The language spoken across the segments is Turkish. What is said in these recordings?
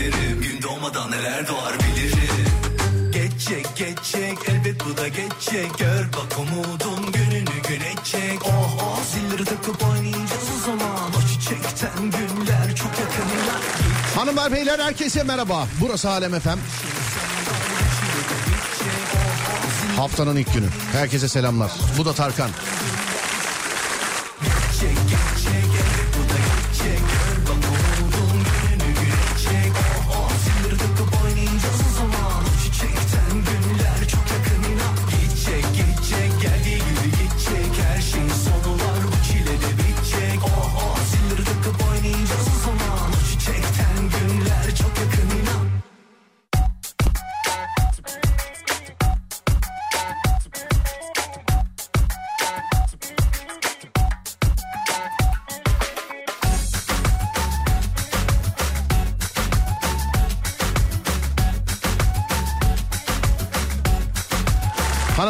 Beklerim Gün doğmadan neler doğar bilirim Geçecek geçecek elbet bu da geçecek Gör bak umudun gününü güneşecek Oh oh zilleri takıp oynayacağız o zaman O çiçekten günler çok yakın inan Hanımlar beyler herkese merhaba. Burası Alem Efem. Haftanın ilk günü. Herkese selamlar. Bu da Tarkan.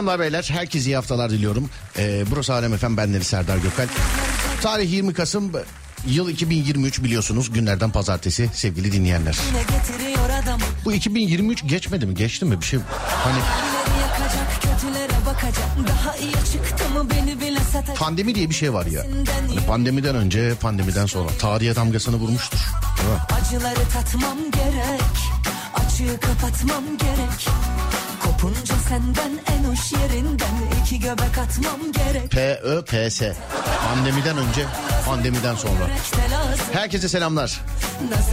Hanımlar beyler herkese iyi haftalar diliyorum. Ee, burası Alem Efem bendeniz Serdar Gökal. Tarih 20 Kasım yıl 2023 biliyorsunuz günlerden pazartesi sevgili dinleyenler. Bu 2023 geçmedi mi geçti mi bir şey hani pandemi diye bir şey var ya. Hani pandemiden önce pandemiden sonra tarihe damgasını vurmuştur. Acıları tatmam gerek Açığı kapatmam gerek Kopunca senden en hoş yerinden iki göbek atmam gerek P-Ö-P-S. Pandemiden önce, pandemiden sonra. Herkese selamlar.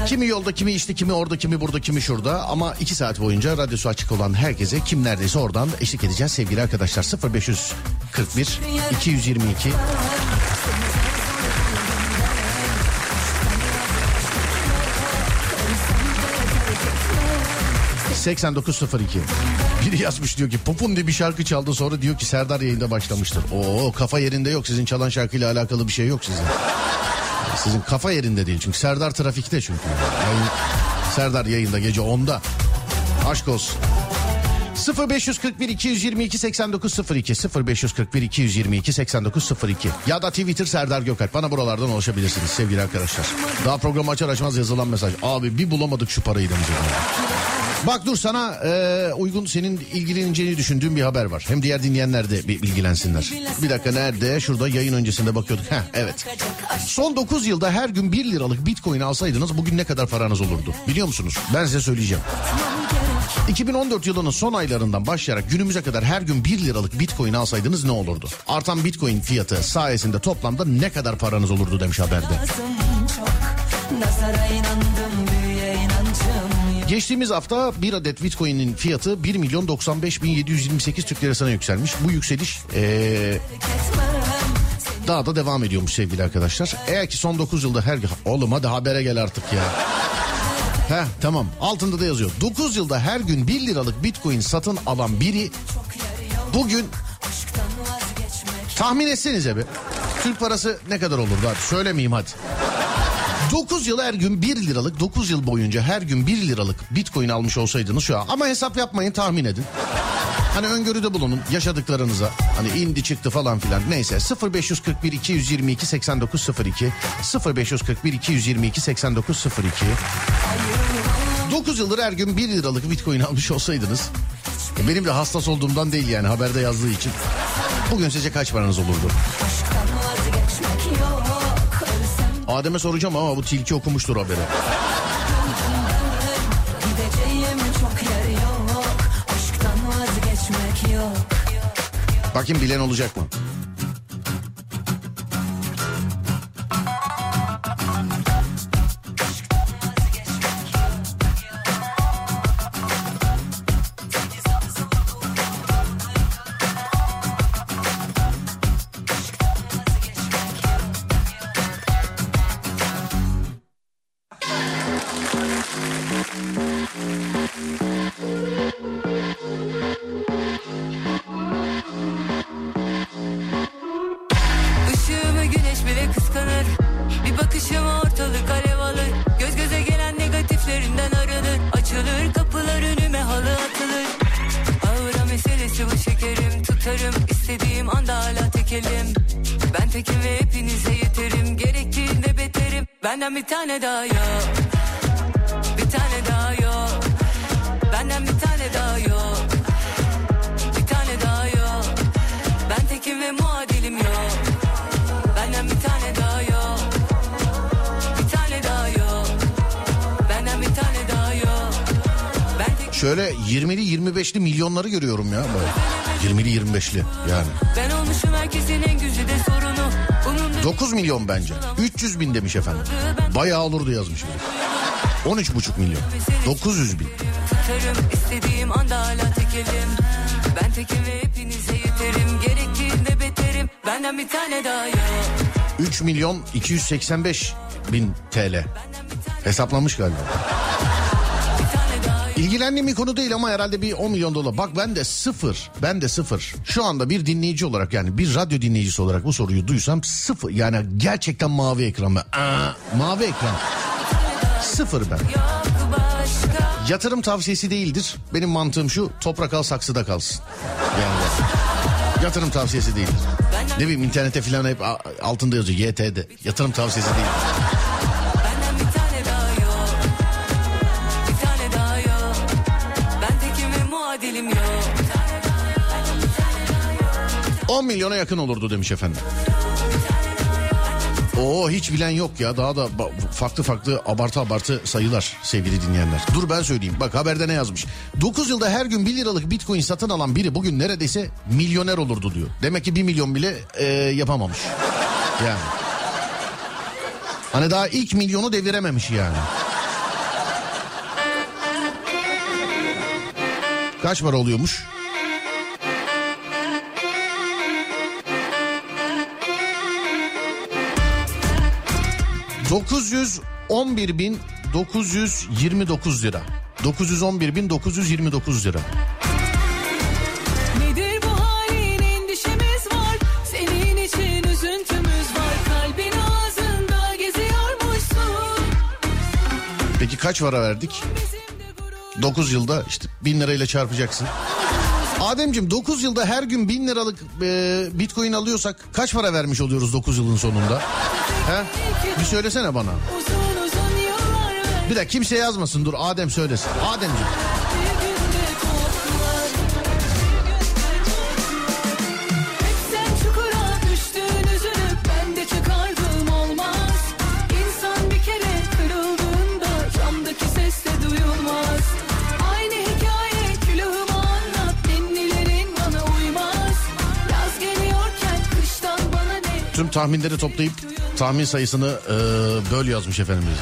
Kimi yolda, kimi işte, kimi orada, kimi burada, kimi şurada. Ama iki saat boyunca radyosu açık olan herkese kim neredeyse oradan eşlik edeceğiz sevgili arkadaşlar. 0541 222 8902. Biri yazmış diyor ki Popun diye bir şarkı çaldı sonra diyor ki Serdar yayında başlamıştır. Oo kafa yerinde yok sizin çalan şarkıyla alakalı bir şey yok sizin. Sizin kafa yerinde değil çünkü Serdar trafikte çünkü. Yayın- Serdar yayında gece 10'da. Aşk olsun. 0541 222 8902 0541 222 8902 ya da Twitter Serdar Gökalp bana buralardan ulaşabilirsiniz sevgili arkadaşlar. Daha programı açar açmaz yazılan mesaj. Abi bir bulamadık şu parayı demiş. Bak dur sana e, uygun senin ilgileneceğini düşündüğüm bir haber var. Hem diğer dinleyenler de bir ilgilensinler. Bir dakika nerede? Şurada yayın öncesinde bakıyorduk. Heh, evet. Son 9 yılda her gün 1 liralık bitcoin alsaydınız bugün ne kadar paranız olurdu? Biliyor musunuz? Ben size söyleyeceğim. 2014 yılının son aylarından başlayarak günümüze kadar her gün 1 liralık bitcoin alsaydınız ne olurdu? Artan bitcoin fiyatı sayesinde toplamda ne kadar paranız olurdu demiş haberde. Nazara inandım Geçtiğimiz hafta bir adet bitcoin'in fiyatı 1 milyon 95 bin 728 Türk lirasına yükselmiş. Bu yükseliş ee, daha da devam ediyormuş sevgili arkadaşlar. Eğer ki son 9 yılda her oğlum hadi habere gel artık ya. Heh tamam altında da yazıyor. 9 yılda her gün 1 liralık bitcoin satın alan biri bugün tahmin etsenize be. Türk parası ne kadar olurdu hadi söylemeyeyim hadi. 9 yıl her gün 1 liralık 9 yıl boyunca her gün 1 liralık bitcoin almış olsaydınız şu an ama hesap yapmayın tahmin edin. Hani öngörüde bulunun yaşadıklarınıza. Hani indi çıktı falan filan. Neyse 0541 222 8902 0541 222 8902 9 yıldır her gün 1 liralık bitcoin almış olsaydınız benim de hassas olduğumdan değil yani haberde yazdığı için. Bugün sizce kaç paranız olurdu? Adem'e soracağım ama bu tilki okumuştur haberi. Bakayım bilen olacak mı? Tane daha yok. Bir tane daha yok. Benden bir tane daha yok. Bir tane daha yok. Ben tekim ve muadilim yok. Benden bir tane daha yok. Bir tane daha yok. Benden bir tane daha yok. Ben tek Şöyle 20'li 25'li milyonları görüyorum ya. Böyle. 20'li 25'li yani. ben olmuşum herkesin 9 milyon bence. 300 bin demiş efendim. Bayağı olurdu yazmış. biri. 13,5 milyon. 900 bin. tutarım istediğim anda hala tekelim Ben tekim ve hepinize yeterim Gerektiğinde beterim Benden bir tane daha yok 3 milyon 285 bin TL. Hesaplamış galiba. İlgilendiğim bir konu değil ama herhalde bir 10 milyon dolar. Bak ben de sıfır. Ben de sıfır. Şu anda bir dinleyici olarak yani bir radyo dinleyicisi olarak bu soruyu duysam sıfır. Yani gerçekten mavi ekran ben. Aa, mavi ekran. Sıfır ben. Yatırım tavsiyesi değildir. Benim mantığım şu toprak al saksıda kalsın. Yani yatırım tavsiyesi değildir. Ne bileyim internete falan hep altında yazıyor YT'de. Yatırım tavsiyesi değil. 10 milyona yakın olurdu demiş efendim. Oo hiç bilen yok ya daha da farklı farklı abartı abartı sayılar sevgili dinleyenler. Dur ben söyleyeyim bak haberde ne yazmış. 9 yılda her gün 1 liralık bitcoin satın alan biri bugün neredeyse milyoner olurdu diyor. Demek ki 1 milyon bile e, yapamamış. Yani. Hani daha ilk milyonu devirememiş yani. Kaç para oluyormuş? 911.929 lira. 911.929 lira. Peki kaç para verdik? 9 yılda işte 1000 lirayla çarpacaksın. Ademciğim 9 yılda her gün 1000 liralık e, bitcoin alıyorsak kaç para vermiş oluyoruz 9 yılın sonunda? He? Bir söylesene bana. Bir de kimse yazmasın dur Adem söylesin. Ademciğim. Tüm tahminleri toplayıp tahmin sayısını e, böl yazmış efendimiz.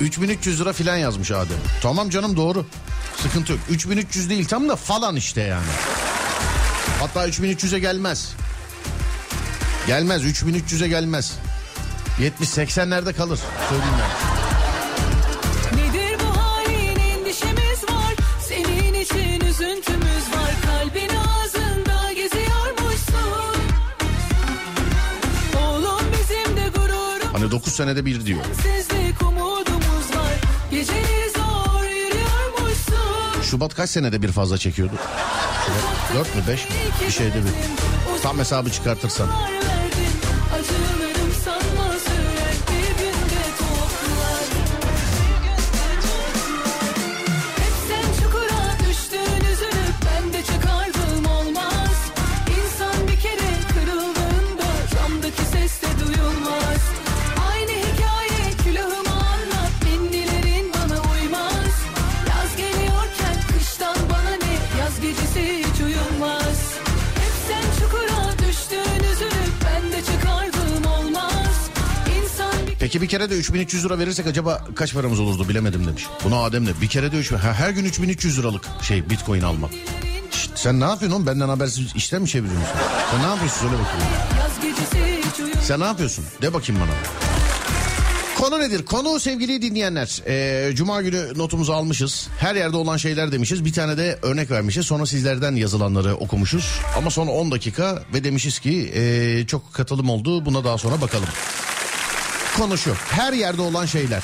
3300 lira filan yazmış Adem. Tamam canım doğru. Sıkıntı yok. 3300 değil tam da falan işte yani. Hatta 3300'e gelmez. Gelmez 3300'e gelmez. 70-80'lerde kalır. Söyleyeyim ben. 9 senede bir diyor. Şubat kaç senede bir fazla çekiyordu? Şubat 4 mü 5 mi? Bir şeyde bir. Tam hesabı çıkartırsan. Kere de 3300 lira verirsek acaba kaç paramız olurdu bilemedim demiş. Buna Adem de bir kere de 3 ha, her gün 3300 liralık şey bitcoin almak. Şşt, sen ne yapıyorsun oğlum benden habersiz işlem mi çeviriyorsun? Sen ne yapıyorsun söyle bakayım. Sen ne yapıyorsun? De bakayım bana. Konu nedir? Konu sevgili dinleyenler. Ee, Cuma günü notumuzu almışız. Her yerde olan şeyler demişiz. Bir tane de örnek vermişiz. Sonra sizlerden yazılanları okumuşuz. Ama son 10 dakika ve demişiz ki ee, çok katılım oldu. Buna daha sonra bakalım. Konu şu. Her yerde olan şeyler.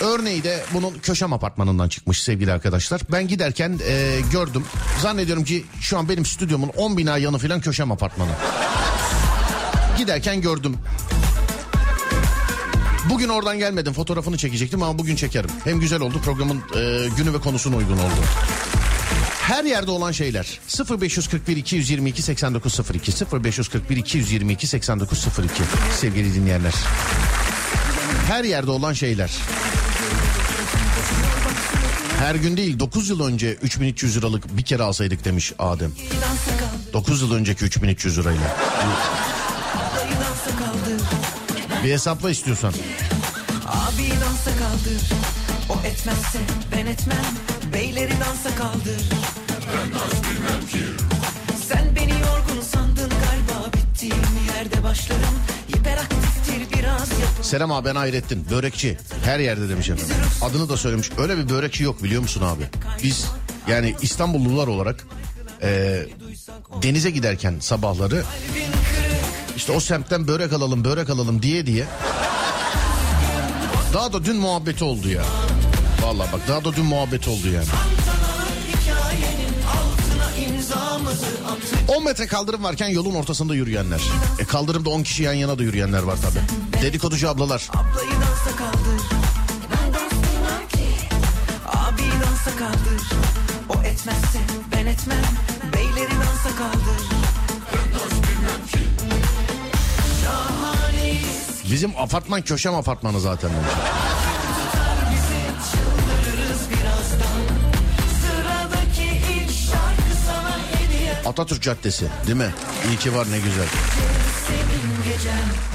Örneği de bunun köşem apartmanından çıkmış sevgili arkadaşlar. Ben giderken ee, gördüm. Zannediyorum ki şu an benim stüdyomun 10 bina yanı filan köşem apartmanı. Giderken gördüm. Bugün oradan gelmedim fotoğrafını çekecektim ama bugün çekerim. Hem güzel oldu programın e, günü ve konusuna uygun oldu. Her yerde olan şeyler 0541 222 8902 0541 222 8902 sevgili dinleyenler. Her yerde olan şeyler. Her gün değil 9 yıl önce 3300 liralık bir kere alsaydık demiş Adem. 9 yıl önceki 3300 lirayla. Bir hesapla istiyorsan. Abi dansa kaldır O etmezse ben etmem Beyleri dansa kaldır Ben dans bilmem ki Sen beni yorgun sandın galiba Bittiğim yerde başlarım Selam abi ben Hayrettin. Börekçi. Her yerde demiş efendim. Adını da söylemiş. Öyle bir börekçi yok biliyor musun abi? Biz yani İstanbullular olarak e, denize giderken sabahları işte o semtten börek alalım börek alalım diye diye daha da dün muhabbeti oldu ya. Vallahi bak daha da dün muhabbeti oldu yani. 10 metre kaldırım varken yolun ortasında yürüyenler. E kaldırımda 10 kişi yan yana da yürüyenler var tabi. Dedikoducu ablalar. Ablayı dansa kaldır Ben dans bilmem ki Abi dansa kaldır O etmezse ben etmem Beyleri dansa kaldır Bizim apartman köşem apartmanı zaten demiş. Atatürk Caddesi değil mi? İyi ki var ne güzel.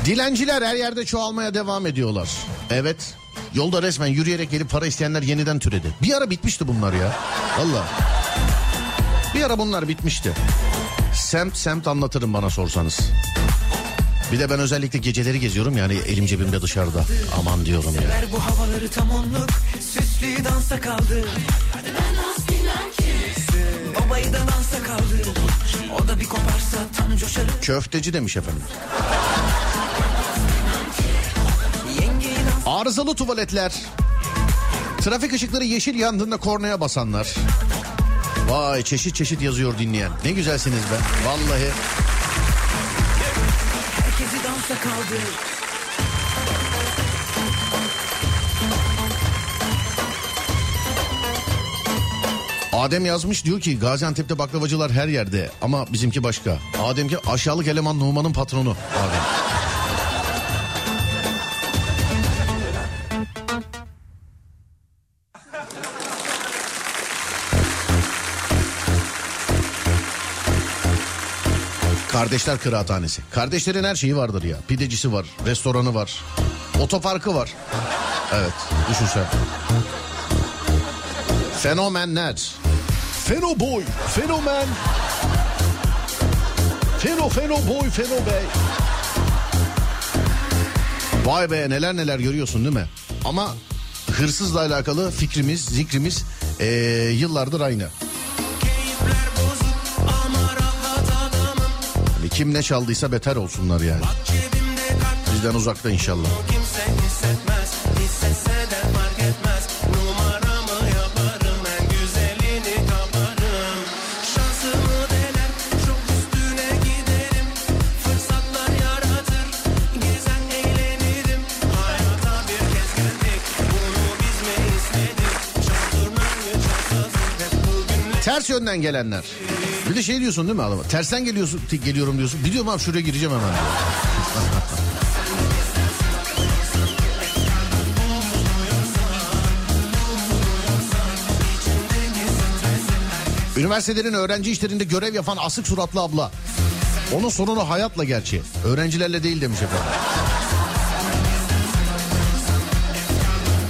Dilenciler her yerde çoğalmaya devam ediyorlar. Evet. Yolda resmen yürüyerek gelip para isteyenler yeniden türedi. Bir ara bitmişti bunlar ya. Valla. Bir ara bunlar bitmişti. Semt semt anlatırım bana sorsanız. Bir de ben özellikle geceleri geziyorum yani elim cebimde dışarıda. Aman diyorum ya. Bu havaları tam onluk Süslü dansa kaldı Babayı da dansa kaldı O da bir koparsa tam coşarım Köfteci demiş efendim. Arızalı tuvaletler. Trafik ışıkları yeşil yandığında kornaya basanlar. Vay çeşit çeşit yazıyor dinleyen. Ne güzelsiniz be. Vallahi. Herkesi dansa kaldır Adem yazmış diyor ki Gaziantep'te baklavacılar her yerde ama bizimki başka. Adem ki aşağılık eleman Numan'ın patronu. Adem. Kardeşler Kıraathanesi. Kardeşlerin her şeyi vardır ya. Pidecisi var, restoranı var, otoparkı var. Evet, düşün sen. Fenomenler. Fenoboy, fenomen. Feno, feno boy, feno bey. Vay be neler neler görüyorsun değil mi? Ama hırsızla alakalı fikrimiz, zikrimiz ee, yıllardır aynı. Hani kim ne çaldıysa beter olsunlar yani. Bizden uzakta inşallah. Yönden gelenler. Bir de şey diyorsun değil mi adama? Tersten geliyorsun, geliyorum diyorsun. Biliyorum abi şuraya gireceğim hemen. Üniversitelerin öğrenci işlerinde görev yapan asık suratlı abla. Onun sorunu hayatla gerçi. Öğrencilerle değil demiş efendim.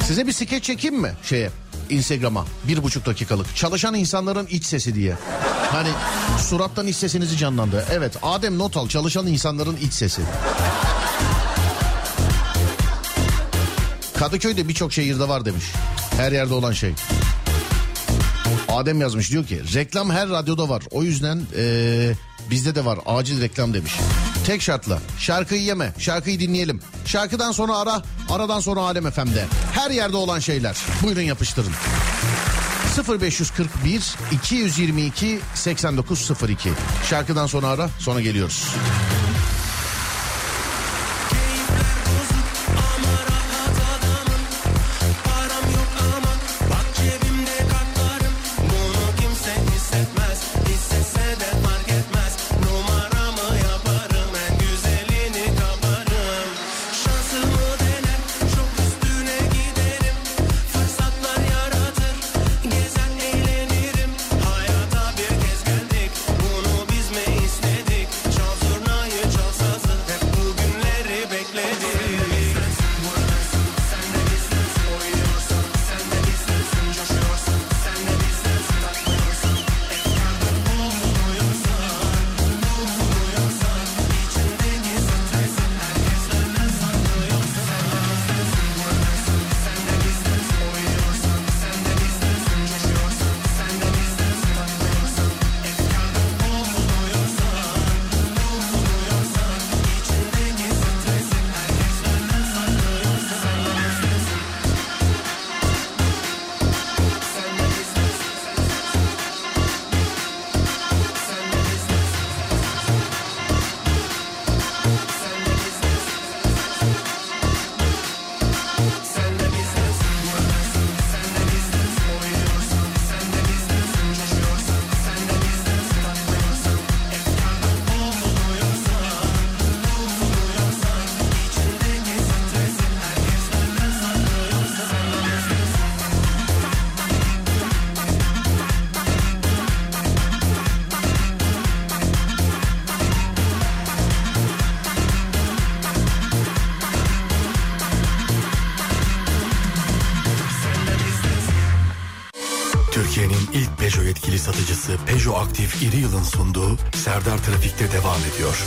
Size bir skeç çekeyim mi şeye? Instagram'a bir buçuk dakikalık çalışan insanların iç sesi diye. Hani surattan iç sesinizi canlandı. Evet Adem not al çalışan insanların iç sesi. Kadıköy'de birçok şehirde var demiş. Her yerde olan şey. Adem yazmış diyor ki reklam her radyoda var. O yüzden eee, bizde de var acil reklam demiş. Tek şartla şarkıyı yeme şarkıyı dinleyelim. Şarkıdan sonra ara aradan sonra Alem FM'de. Her yerde olan şeyler. Buyurun yapıştırın. 0541 222 8902 Şarkıdan sonra ara sonra geliyoruz. Aktif İri Yıl'ın sunduğu Serdar Trafik'te devam ediyor.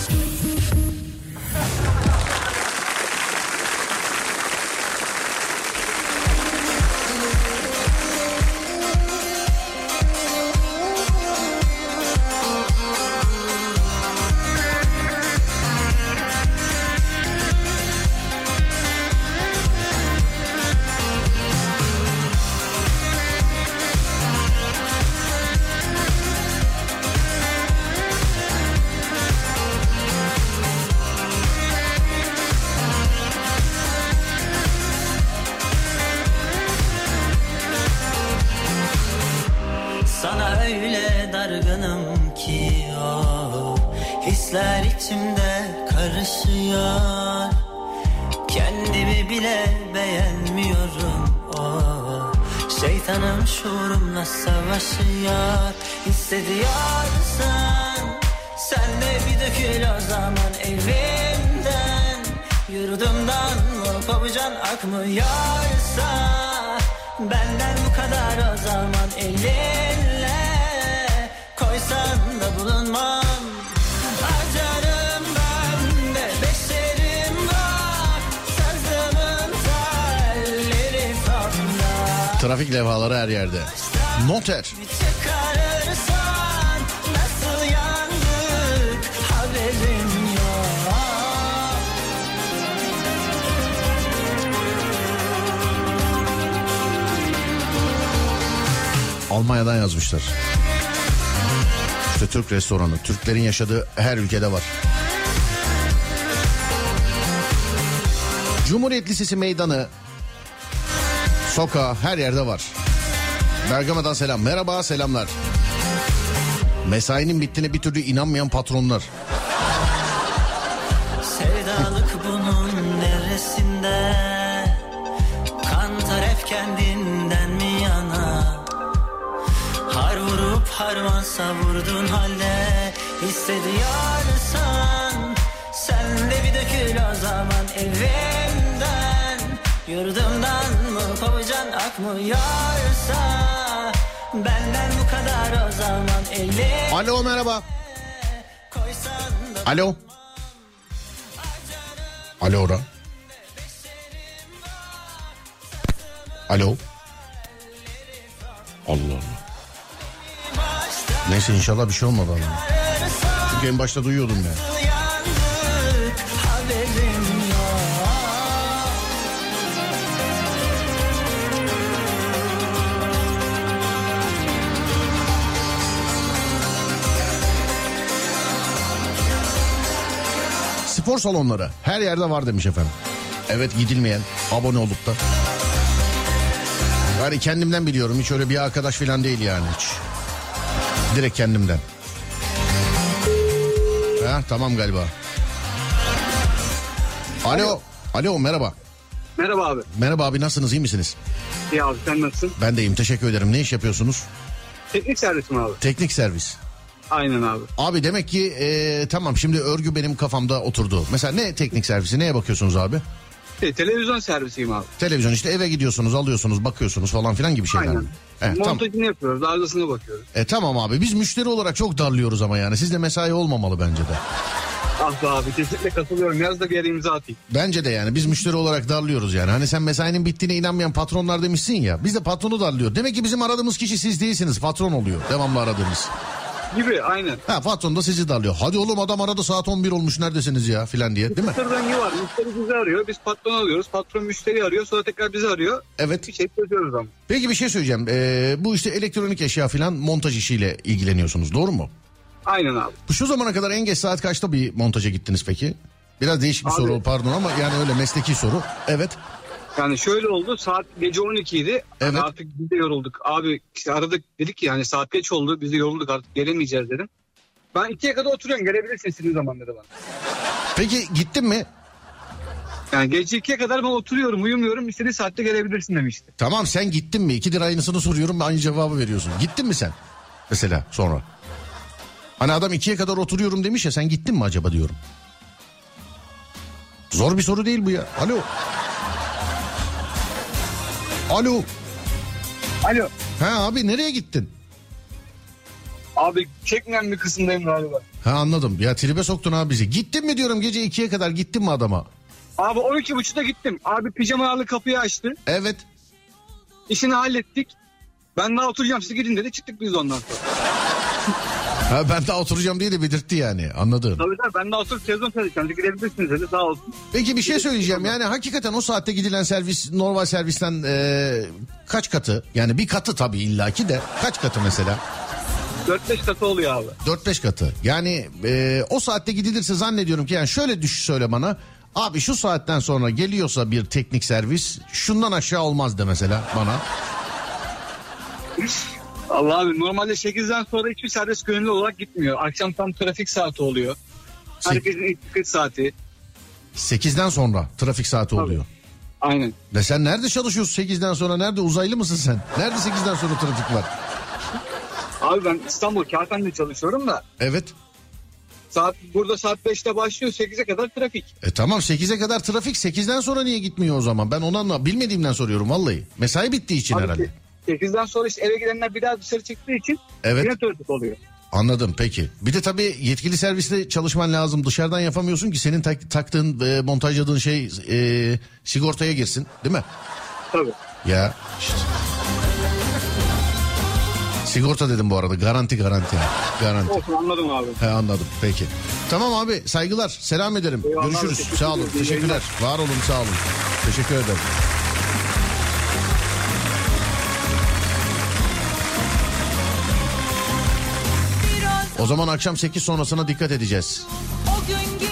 Kendimi bile beğenmiyorum. O Şeytanım şuurumla savaşıyor. Hissediyorsan Sen de bir dökül o zaman evimden. Yurdumdan mı pabucan akmıyorsa Benden bu kadar o zaman elinle Koysan da bulunmam Trafik levhaları her yerde. Noter. Almanya'dan yazmışlar. İşte Türk restoranı. Türklerin yaşadığı her ülkede var. Cumhuriyet Lisesi meydanı, sokağı her yerde var. Bergama'dan selam. Merhaba selamlar. Mesainin bittiğine bir türlü inanmayan patronlar. Sevdalık bunun neresinde Kantar hep kendinden mi yana Har vurup harman savurdun halde Hissediyorsan Sen de bir dökül o zaman evimden Yurdumdan mı pabucan akmıyorsa Benden bu kadar o zaman elin Alo merhaba. Alo. Alo ora. Alo. Allah Allah. Neyse inşallah bir şey olmadı ama. Çünkü en başta duyuyordum ya. Spor salonları her yerde var demiş efendim. Evet gidilmeyen abone olup da. Yani kendimden biliyorum hiç öyle bir arkadaş falan değil yani hiç. Direkt kendimden. Ha, tamam galiba. Alo. Alo merhaba. Merhaba abi. Merhaba abi nasılsınız iyi misiniz? İyi abi sen nasılsın? Ben de iyiyim teşekkür ederim. Ne iş yapıyorsunuz? Teknik servis mi abi? Teknik servis. Aynen abi. Abi demek ki e, tamam şimdi örgü benim kafamda oturdu. Mesela ne teknik servisi neye bakıyorsunuz abi? Te- televizyon servisiyim abi. Televizyon işte eve gidiyorsunuz alıyorsunuz bakıyorsunuz falan filan gibi şeyler. Aynen. Evet. Montajını yapıyoruz, arızasına bakıyoruz. E, tamam abi biz müşteri olarak çok darlıyoruz ama yani sizde mesai olmamalı bence de. Ah be abi kesinlikle katılıyorum. Yaz da bir yere imza atayım. Bence de yani biz müşteri olarak darlıyoruz yani. Hani sen mesainin bittiğine inanmayan patronlar demişsin ya. Biz de patronu darlıyor. Demek ki bizim aradığımız kişi siz değilsiniz patron oluyor. Devamlı aradığımız. Gibi aynen. Ha patron da sizi darlıyor. Hadi oğlum adam aradı saat 11 olmuş neredesiniz ya filan diye değil mi? Müşteri rengi var. Müşteri bizi arıyor. Biz patron alıyoruz. Patron müşteri arıyor. Sonra tekrar bizi arıyor. Evet. Bir şey çözüyoruz ama. Peki bir şey söyleyeceğim. Ee, bu işte elektronik eşya filan montaj işiyle ilgileniyorsunuz doğru mu? Aynen abi. Bu Şu zamana kadar en geç saat kaçta bir montaja gittiniz peki? Biraz değişik bir Abi- soru pardon ama yani öyle mesleki soru. Evet. Yani şöyle oldu. Saat gece 12 idi. Evet. artık biz de yorulduk. Abi işte aradık dedik ki yani saat geç oldu. Biz de yorulduk artık gelemeyeceğiz dedim. Ben 2'ye kadar oturuyorum. Gelebilirsin istediğin zaman dedi bana. Peki gittin mi? Yani gece 2'ye kadar ben oturuyorum uyumuyorum. İstediğin saatte gelebilirsin demişti. Tamam sen gittin mi? İkidir aynısını soruyorum aynı cevabı veriyorsun. Gittin mi sen? Mesela sonra. Hani adam ikiye kadar oturuyorum demiş ya sen gittin mi acaba diyorum. Zor bir soru değil bu ya. Alo. Alo. Alo. Ha abi nereye gittin? Abi çekmeyen bir kısımdayım galiba. Ha anladım. Ya tribe soktun abi bizi. Gittin mi diyorum gece ikiye kadar gittin mi adama? Abi 12.30'da gittim. Abi pijamalı kapıyı açtı. Evet. İşini hallettik. Ben daha oturacağım siz gidin dedi. Çıktık biz ondan sonra. Ha ben daha oturacağım diye de belirtti yani anladım. Tabii tabii ben daha oturup televizyon seyredeceğim. Gidebilirsiniz dedi sağ olsun. Peki bir şey söyleyeceğim yani hakikaten o saatte gidilen servis normal servisten e, kaç katı? Yani bir katı tabii illaki de kaç katı mesela? 4-5 katı oluyor abi. 4-5 katı. Yani e, o saatte gidilirse zannediyorum ki yani şöyle düş söyle bana. Abi şu saatten sonra geliyorsa bir teknik servis şundan aşağı olmaz de mesela bana. Allah abi normalde 8'den sonra hiçbir servis gönüllü olarak gitmiyor. Akşam tam trafik saati oluyor. Herkesin ilk çıkış saati. 8'den sonra trafik saati oluyor. Aynen. Ve sen nerede çalışıyorsun 8'den sonra? Nerede uzaylı mısın sen? Nerede 8'den sonra trafik var? Abi ben İstanbul Kağıthane'de çalışıyorum da Evet. saat burada saat 5'te başlıyor 8'e kadar trafik. E tamam 8'e kadar trafik 8'den sonra niye gitmiyor o zaman? Ben onu anla bilmediğimden soruyorum vallahi. Mesai bittiği için Abi, herhalde. 8'den sonra işte eve gidenler bir daha dışarı çıktığı için Evet. yine trafik oluyor. Anladım peki. Bir de tabii yetkili serviste çalışman lazım. Dışarıdan yapamıyorsun ki senin tak- taktığın e, montajladığın şey e, sigortaya girsin değil mi? Tabii. Ya işte. Sigorta dedim bu arada garanti garanti. Garanti. Olsun anladım abi. He anladım peki. Tamam abi saygılar selam ederim. Eyvallah Görüşürüz sağ olun teşekkürler. Var olun sağ olun. Teşekkür ederim. O zaman akşam 8 sonrasına dikkat edeceğiz.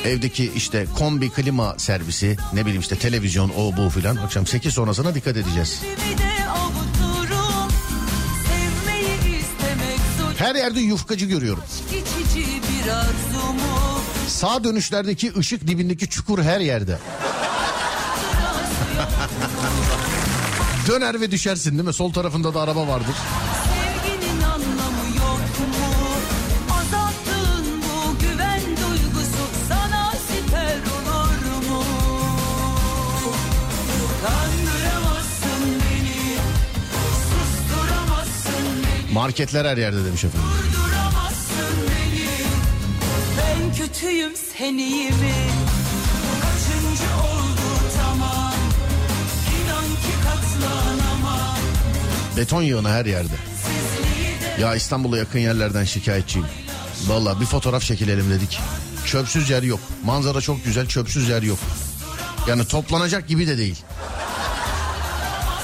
Evdeki işte kombi klima servisi ne bileyim işte televizyon o bu filan akşam 8 sonrasına dikkat edeceğiz. Her yerde yufkacı görüyorum. Sağ dönüşlerdeki ışık dibindeki çukur her yerde. Döner ve düşersin değil mi? Sol tarafında da araba vardır. Marketler her yerde demiş efendim. beni. Ben kötüyüm sen iyi mi? Kaçıncı oldu tamam, inan ki katlanamam. Beton yığını her yerde. Ya İstanbul'a yakın yerlerden şikayetçiyim. Valla bir fotoğraf çekilelim dedik. Çöpsüz yer yok. Manzara çok güzel çöpsüz yer yok. Yani toplanacak gibi de değil.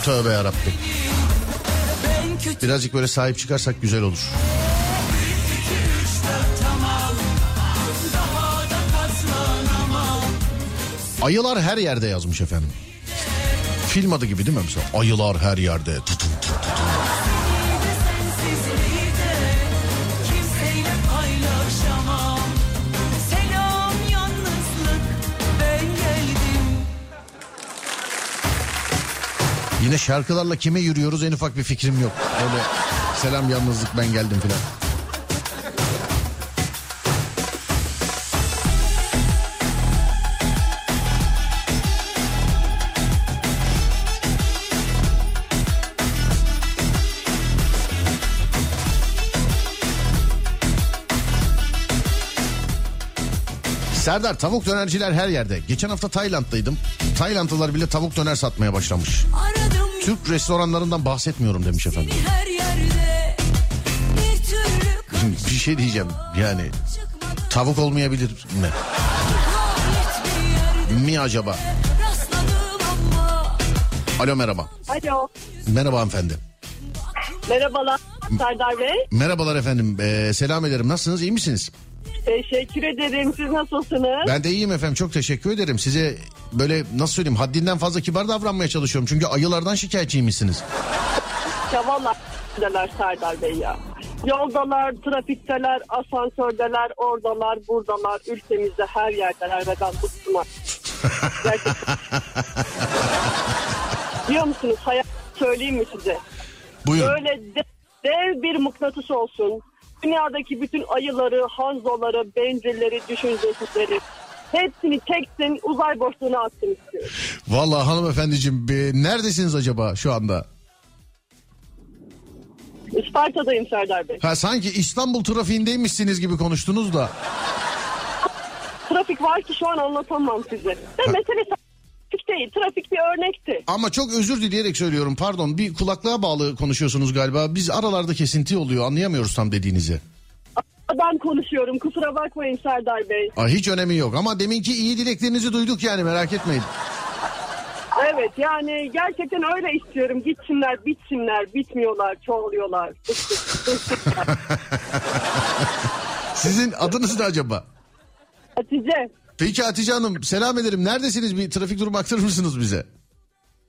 Tövbe yarabbim. Birazcık böyle sahip çıkarsak güzel olur. Ayılar her yerde yazmış efendim. Film adı gibi değil mi mesela? Ayılar her yerde. Tutun, Yine şarkılarla kime yürüyoruz en ufak bir fikrim yok. Öyle selam yalnızlık ben geldim filan. Serdar tavuk dönerciler her yerde. Geçen hafta Tayland'daydım. Taylandlılar bile tavuk döner satmaya başlamış. Aradım Türk restoranlarından bahsetmiyorum demiş efendim. Bir türlü Şimdi bir şey diyeceğim yani tavuk olmayabilir mi? Mi acaba? Alo merhaba. Alo. Merhaba hanımefendi. Merhabalar Serdar Bey. Merhabalar efendim. Ee, selam ederim. Nasılsınız? iyi misiniz? Teşekkür ederim. Siz nasılsınız? Ben de iyiyim efendim. Çok teşekkür ederim. Size böyle nasıl söyleyeyim haddinden fazla kibar davranmaya çalışıyorum. Çünkü ayılardan şikayetçiymişsiniz. Ya deler Serdar Bey ya. Yoldalar, trafikteler, asansördeler, oradalar, buradalar, ülkemizde her yerdeler ve ben bıktım. Biliyor musunuz hayat söyleyeyim mi size? Buyurun. Böyle de- dev bir mıknatıs olsun. Dünyadaki bütün ayıları, hanzoları, bencilleri, düşüncesizleri hepsini çeksin uzay boşluğuna atsın istiyorum. Vallahi hanımefendiciğim be, neredesiniz acaba şu anda? Isparta'dayım Serdar Bey. Ha sanki İstanbul trafiğindeymişsiniz gibi konuştunuz da. Trafik var ki şu an anlatamam size. De mesele trafik değil. Trafik bir örnekti. Ama çok özür dileyerek söylüyorum pardon bir kulaklığa bağlı konuşuyorsunuz galiba. Biz aralarda kesinti oluyor anlayamıyoruz tam dediğinizi. Ben konuşuyorum. Kusura bakmayın Serdar Bey. Aa, hiç önemi yok ama deminki iyi dileklerinizi duyduk yani merak etmeyin. Evet yani gerçekten öyle istiyorum. Gitsinler, bitsinler, bitmiyorlar, çoğalıyorlar. Sizin adınız ne acaba? Hatice, Peki Hatice Hanım selam ederim. Neredesiniz bir trafik durumu aktarır mısınız bize?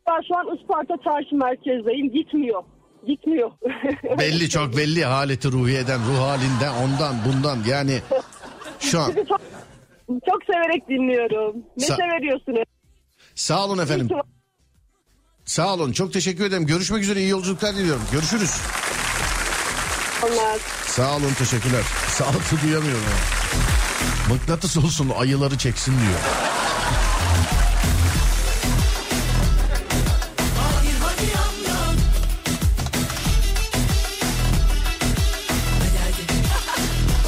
ben şu an Isparta Çarşı merkezdeyim. Gitmiyor. Gitmiyor. Belli çok belli haleti ruhiyeden, ruh halinden, ondan, bundan yani şu an. Sizi çok, çok severek dinliyorum. Neşe Sa- veriyorsunuz. Sağ olun efendim. Sağ olun. Çok teşekkür ederim. Görüşmek üzere. iyi yolculuklar diliyorum. Görüşürüz. Onlar. Sağ olun. Teşekkürler. Sağlıklı duyamıyorum. ya. Mıknatıs olsun ayıları çeksin diyor.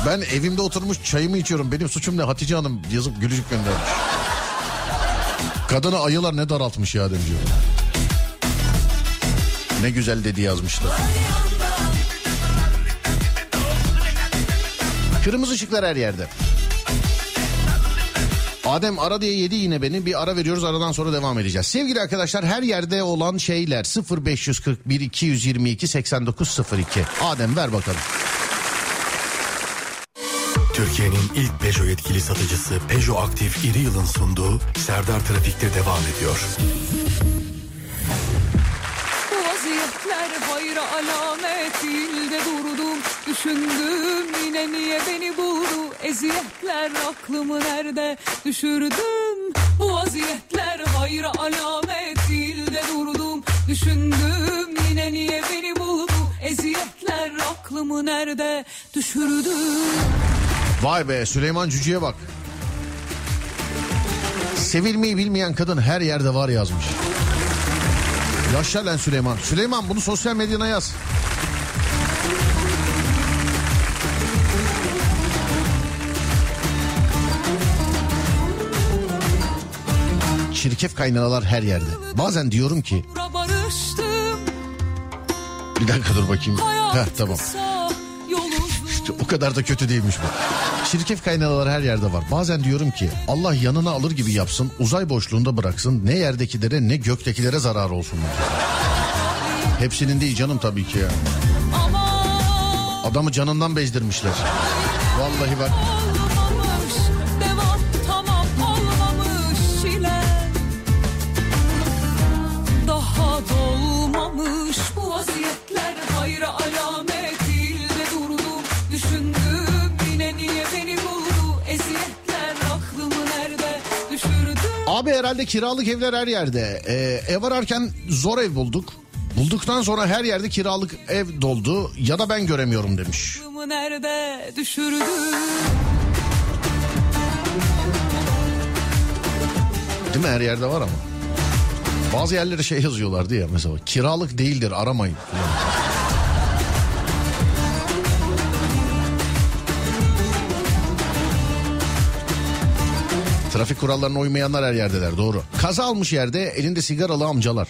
Ben evimde oturmuş çayımı içiyorum. Benim suçum ne? Hatice Hanım yazıp gülücük göndermiş. Kadını ayılar ne daraltmış ya demiş. Ne güzel dedi yazmışlar. Kırmızı ışıklar her yerde. Adem ara diye yedi yine beni. Bir ara veriyoruz aradan sonra devam edeceğiz. Sevgili arkadaşlar her yerde olan şeyler 0541 222 8902. Adem ver bakalım. Türkiye'nin ilk Peugeot yetkili satıcısı Peugeot Aktif İri Yıl'ın sunduğu Serdar Trafik'te devam ediyor. Vaziyetler hayra alamet değil de durdum Düşündüm yine niye beni buldu? Eziyetler aklımı nerede düşürdüm? Bu vaziyetler hayra alamet değil de durdum Düşündüm yine niye beni buldu? Eziyetler aklımı nerede düşürdüm Vay be Süleyman Cücü'ye bak. Sevilmeyi bilmeyen kadın her yerde var yazmış. Yaşa lan Süleyman. Süleyman bunu sosyal medyana yaz. Çirkef kaynanalar her yerde. Bazen diyorum ki bir dakika dur bakayım. Heh, tamam. kısa O kadar da kötü değilmiş bu. Çirkef kaynanalar her yerde var. Bazen diyorum ki Allah yanına alır gibi yapsın, uzay boşluğunda bıraksın. Ne yerdekilere ne göktekilere zarar olsun. Hepsinin değil canım tabii ki ya. Adamı canından bezdirmişler. Vallahi bak. Herhalde kiralık evler her yerde. Ee, ev ararken zor ev bulduk. Bulduktan sonra her yerde kiralık ev doldu ya da ben göremiyorum demiş. Nerede düşürdü Değil mi her yerde var ama. Bazı yerlere şey yazıyorlardı ya mesela kiralık değildir aramayın. Trafik kurallarına uymayanlar her yerdeler doğru. Kaza almış yerde elinde sigaralı amcalar.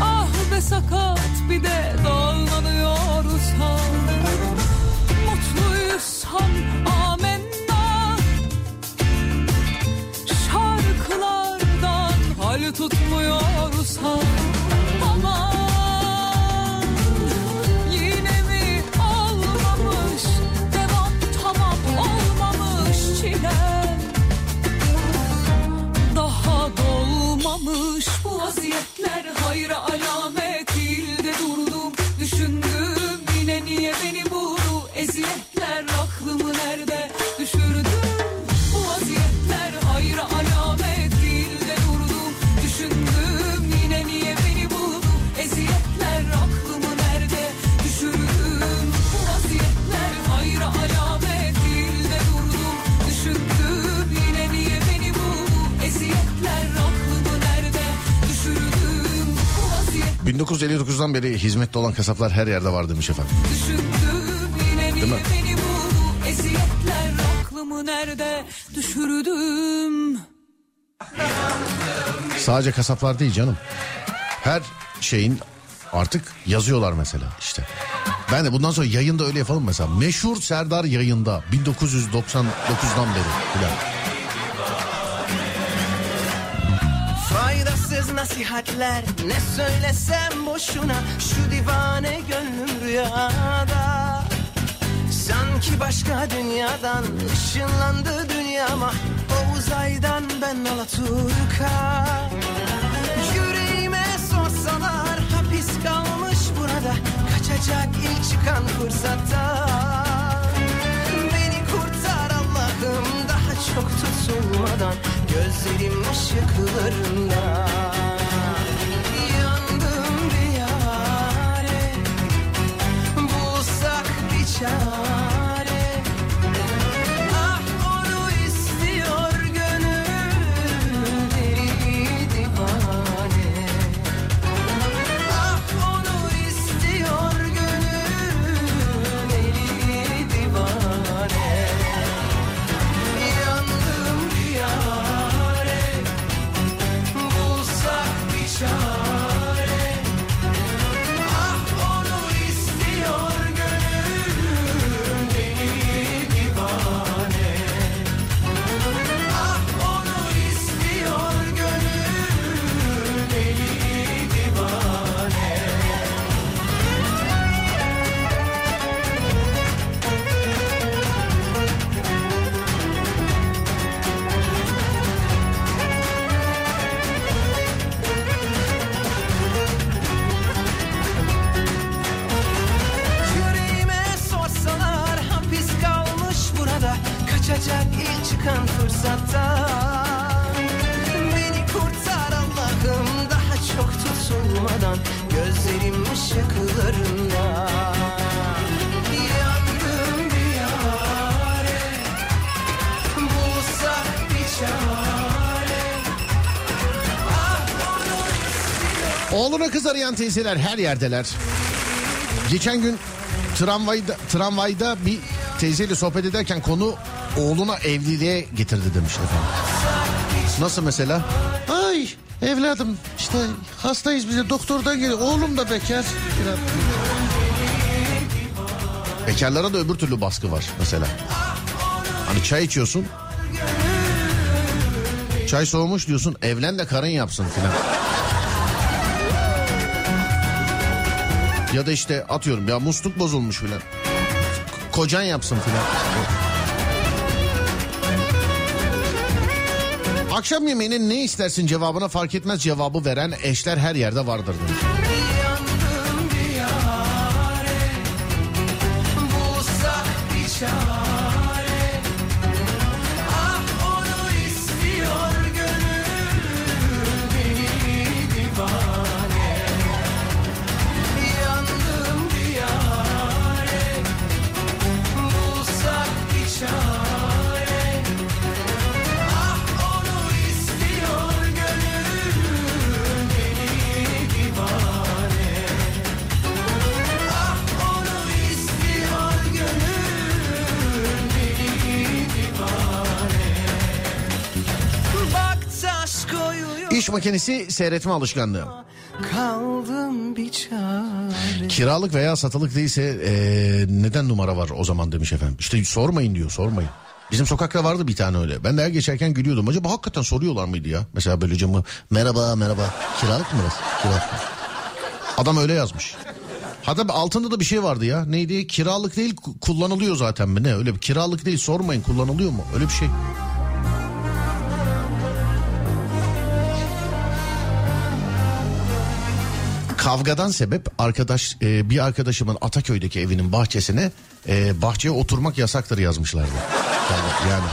Ah be sakat bir de dağlanıyorsan Mutluysan amenna Şarkılardan hal tutmuyorsan dolmamış bu vaziyetler. Hayra alamet 1959'dan beri hizmette olan kasaplar her yerde var demiş efendim. düşündüm niye mi? aklımı nerede düşürdüm Sadece kasaplar değil canım. Her şeyin artık yazıyorlar mesela işte. Ben de bundan sonra yayında öyle yapalım mesela. Meşhur Serdar yayında 1999'dan beri. filan. nasihatler ne söylesem boşuna Şu divane gönlüm rüyada. Sanki başka dünyadan ışınlandı dünyama O uzaydan ben Alaturka. Yüreğime sorsalar hapis kalmış burada Kaçacak ilk çıkan fırsatta Beni kurtar Allah'ım daha çok tutulmadan Gözlerim ışıklarında. Arayan teyzeler her yerdeler. Geçen gün tramvayda, tramvayda bir teyzeyle sohbet ederken konu oğluna evliliğe getirdi demiş efendim. Nasıl mesela? Ay evladım işte hastayız bize doktordan geliyor. Oğlum da bekar. Bekarlara da öbür türlü baskı var mesela. Hani çay içiyorsun. Çay soğumuş diyorsun evlen de karın yapsın filan. Ya da işte atıyorum ya musluk bozulmuş filan. Kocan yapsın filan. Akşam yemeğine ne istersin cevabına fark etmez cevabı veren eşler her yerde vardır demiş. Makinesi seyretme alışkanlığı. Kaldım bir çare Kiralık veya satılık değilse eee, neden numara var o zaman demiş efendim. İşte sormayın diyor sormayın. Bizim sokakta vardı bir tane öyle. Ben de her geçerken gülüyordum. Acaba hakikaten soruyorlar mıydı ya? Mesela böyle camı merhaba merhaba kiralık mı? Kiralık mı? Adam öyle yazmış. Hatta altında da bir şey vardı ya. Neydi? Kiralık değil ku- kullanılıyor zaten mi? Ne öyle bir kiralık değil sormayın kullanılıyor mu? Öyle bir şey. Kavgadan sebep arkadaş e, bir arkadaşımın Ataköy'deki evinin bahçesine e, bahçeye oturmak yasaktır yazmışlardı. Yani, yani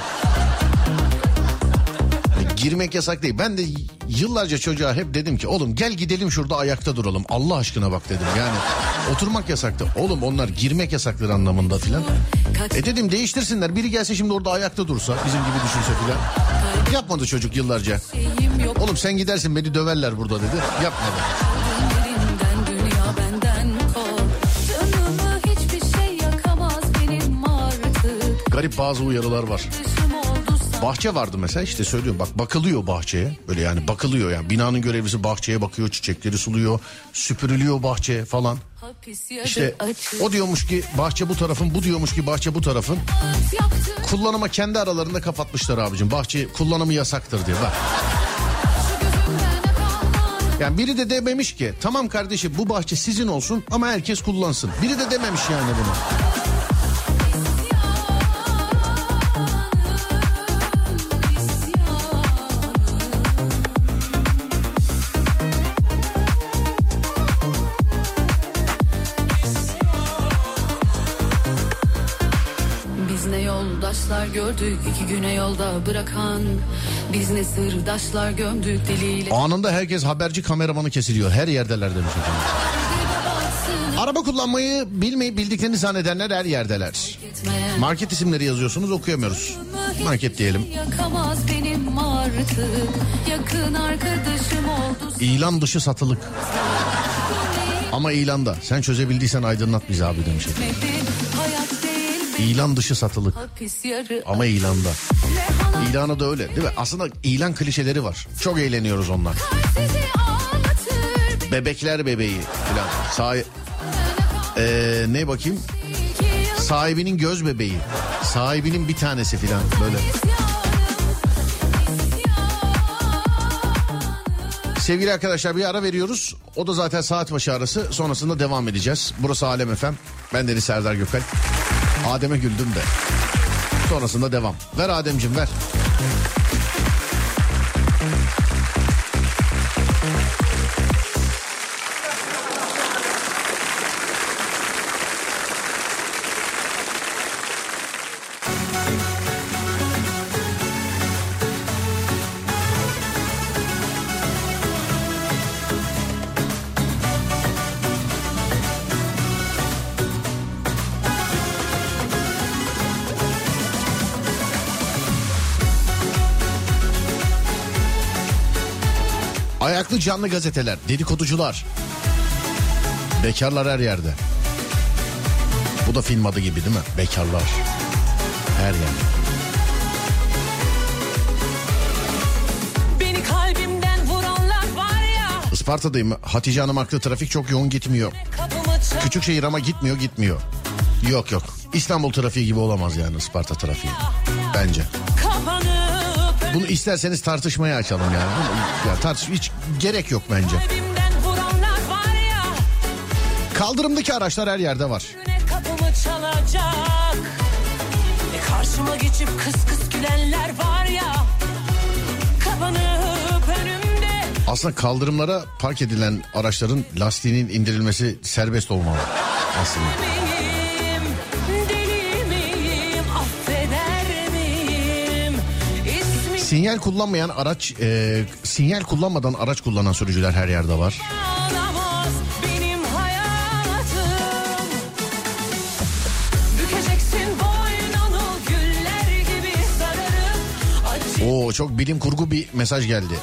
girmek yasak değil. Ben de yıllarca çocuğa hep dedim ki oğlum gel gidelim şurada ayakta duralım. Allah aşkına bak dedim. Yani oturmak yasaktı. Oğlum onlar girmek yasaktır anlamında filan. E dedim değiştirsinler. Biri gelse şimdi orada ayakta dursa bizim gibi düşünse filan. Yapmadı çocuk yıllarca. Oğlum sen gidersin beni döverler burada dedi. Yapmadı. Garip bazı uyarılar var. Bahçe vardı mesela işte söylüyorum bak bakılıyor bahçeye. Böyle yani bakılıyor yani binanın görevlisi bahçeye bakıyor çiçekleri suluyor süpürülüyor bahçe falan. İşte o diyormuş ki bahçe bu tarafın bu diyormuş ki bahçe bu tarafın. Kullanıma kendi aralarında kapatmışlar abicim. Bahçe kullanımı yasaktır diye bak. Yani biri de dememiş ki tamam kardeşim bu bahçe sizin olsun ama herkes kullansın. Biri de dememiş yani bunu. Gördük iki güne yolda bırakan Biz ne sırdaşlar gömdük diliyle Anında herkes haberci kameramanı kesiliyor. Her yerdeler demiş efendim. Araba kullanmayı bilmeyip bildiklerini zannedenler her yerdeler. Market isimleri yazıyorsunuz okuyamıyoruz. Market diyelim. İlan dışı satılık. Ama ilanda. Sen çözebildiysen aydınlat bizi abi demiş. efendim. İlan dışı satılık. Ama ilanda. İlanı da öyle değil mi? Aslında ilan klişeleri var. Çok eğleniyoruz onlar. Bebekler bebeği falan. Sahi... Ee, ne bakayım? Sahibinin göz bebeği. Sahibinin bir tanesi falan böyle. Sevgili arkadaşlar bir ara veriyoruz. O da zaten saat başı arası. Sonrasında devam edeceğiz. Burası Alem Efem. Ben Deniz Serdar Gökal. Adem'e güldüm de. Sonrasında devam. Ver Adem'cim ver. Ayaklı canlı gazeteler, dedikoducular. Bekarlar her yerde. Bu da film adı gibi değil mi? Bekarlar. Her yerde. Isparta'dayım. Hatice Hanım haklı trafik çok yoğun gitmiyor. Küçük şehir ama gitmiyor gitmiyor. Yok yok. İstanbul trafiği gibi olamaz yani Isparta trafiği. Bence. Bunu isterseniz tartışmaya açalım yani. Ya tartış hiç gerek yok bence. Kaldırımdaki araçlar her yerde var. Kapımı çalacak Ne karşıma geçip kıs kıs gülenler var ya Kapanıp önümde Aslında kaldırımlara park edilen araçların lastiğinin indirilmesi serbest olmalı aslında. Sinyal kullanmayan araç, e, sinyal kullanmadan araç kullanan sürücüler her yerde var. Oo çok bilim kurgu bir mesaj geldi.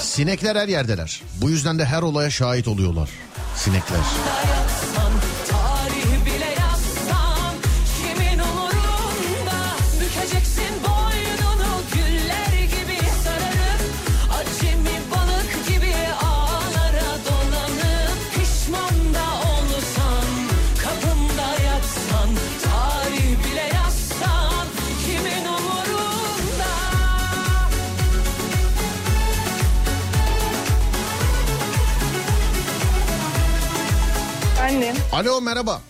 Sinekler her yerdeler. Bu yüzden de her olaya şahit oluyorlar. Sinekler. yazsan, Alo merhaba.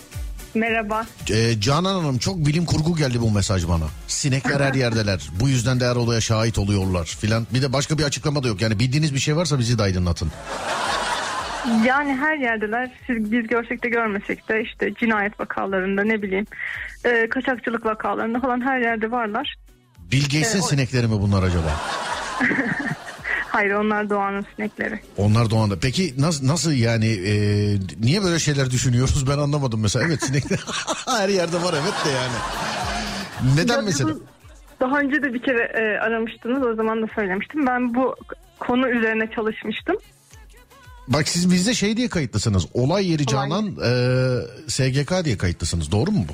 merhaba. Ee, Canan Hanım çok bilim kurgu geldi bu mesaj bana. Sinekler her yerdeler. Bu yüzden de her olaya şahit oluyorlar filan. Bir de başka bir açıklama da yok. Yani bildiğiniz bir şey varsa bizi de aydınlatın. Yani her yerdeler. Siz, biz görsek de görmesek de işte cinayet vakalarında ne bileyim e, kaçakçılık vakalarında falan her yerde varlar. Bill Gates'in Ee, o- sinekleri mi bunlar acaba? Hayır onlar doğanın sinekleri. Onlar doğanda. Peki nasıl nasıl yani e, niye böyle şeyler düşünüyoruz ben anlamadım mesela. Evet sinekler her yerde var evet de yani. Neden Ya mesela? bu- Daha önce de bir kere e, aramıştınız o zaman da söylemiştim. Ben bu konu üzerine çalışmıştım. Bak siz bizde şey diye kayıtlısınız. Olay yeri Canan e, SGK diye kayıtlısınız. Doğru mu bu?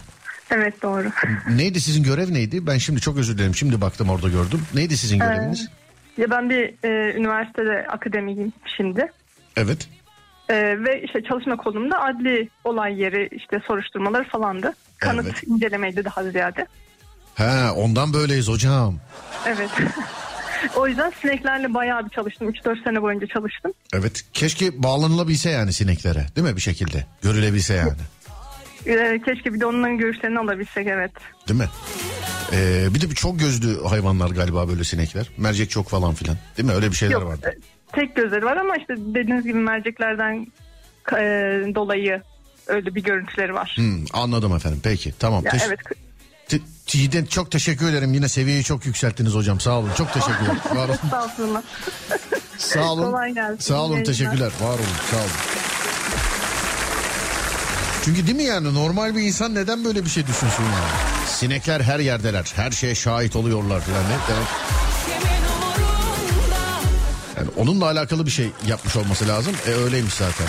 Evet doğru. Neydi sizin görev neydi? Ben şimdi çok özür dilerim. Şimdi baktım orada gördüm. Neydi sizin göreviniz? Ya ben bir e, üniversitede akademiyim şimdi. Evet. E, ve işte çalışma konumda adli olay yeri işte soruşturmaları falandı. Kanıt Evet. incelemeydi daha ziyade. He ondan böyleyiz hocam. Evet. o yüzden sineklerle bayağı bir çalıştım. 3-4 sene boyunca çalıştım. Evet keşke bağlanılabilse yani sineklere değil mi bir şekilde? Görülebilse yani. Ee, keşke bir de onların görüşlerini alabilsek evet. Değil mi? Ee, bir de bir çok gözlü hayvanlar galiba böyle sinekler. Mercek çok falan filan. Değil mi? Öyle bir şeyler Yok, vardı. e, tek gözleri var ama işte dediğiniz gibi merceklerden e, dolayı öyle bir görüntüleri var. Hmm, anladım efendim. Peki tamam. Ya Teş- evet te- Çiğdem çok teşekkür ederim. Yine seviyeyi çok yükselttiniz hocam. Sağ olun. Çok teşekkürler. Var olun. Estağfurullah. Sağ olun. Kolay gelsin. Sağ olun. İyi Teşekkürler. Var olun. Sağ olun. Çünkü değil mi yani normal bir insan neden böyle bir şey düşünsün yani? Sinekler her yerdeler. Her şeye şahit oluyorlar falan. Demek? Yani onunla alakalı bir şey yapmış olması lazım. E öyleymiş zaten.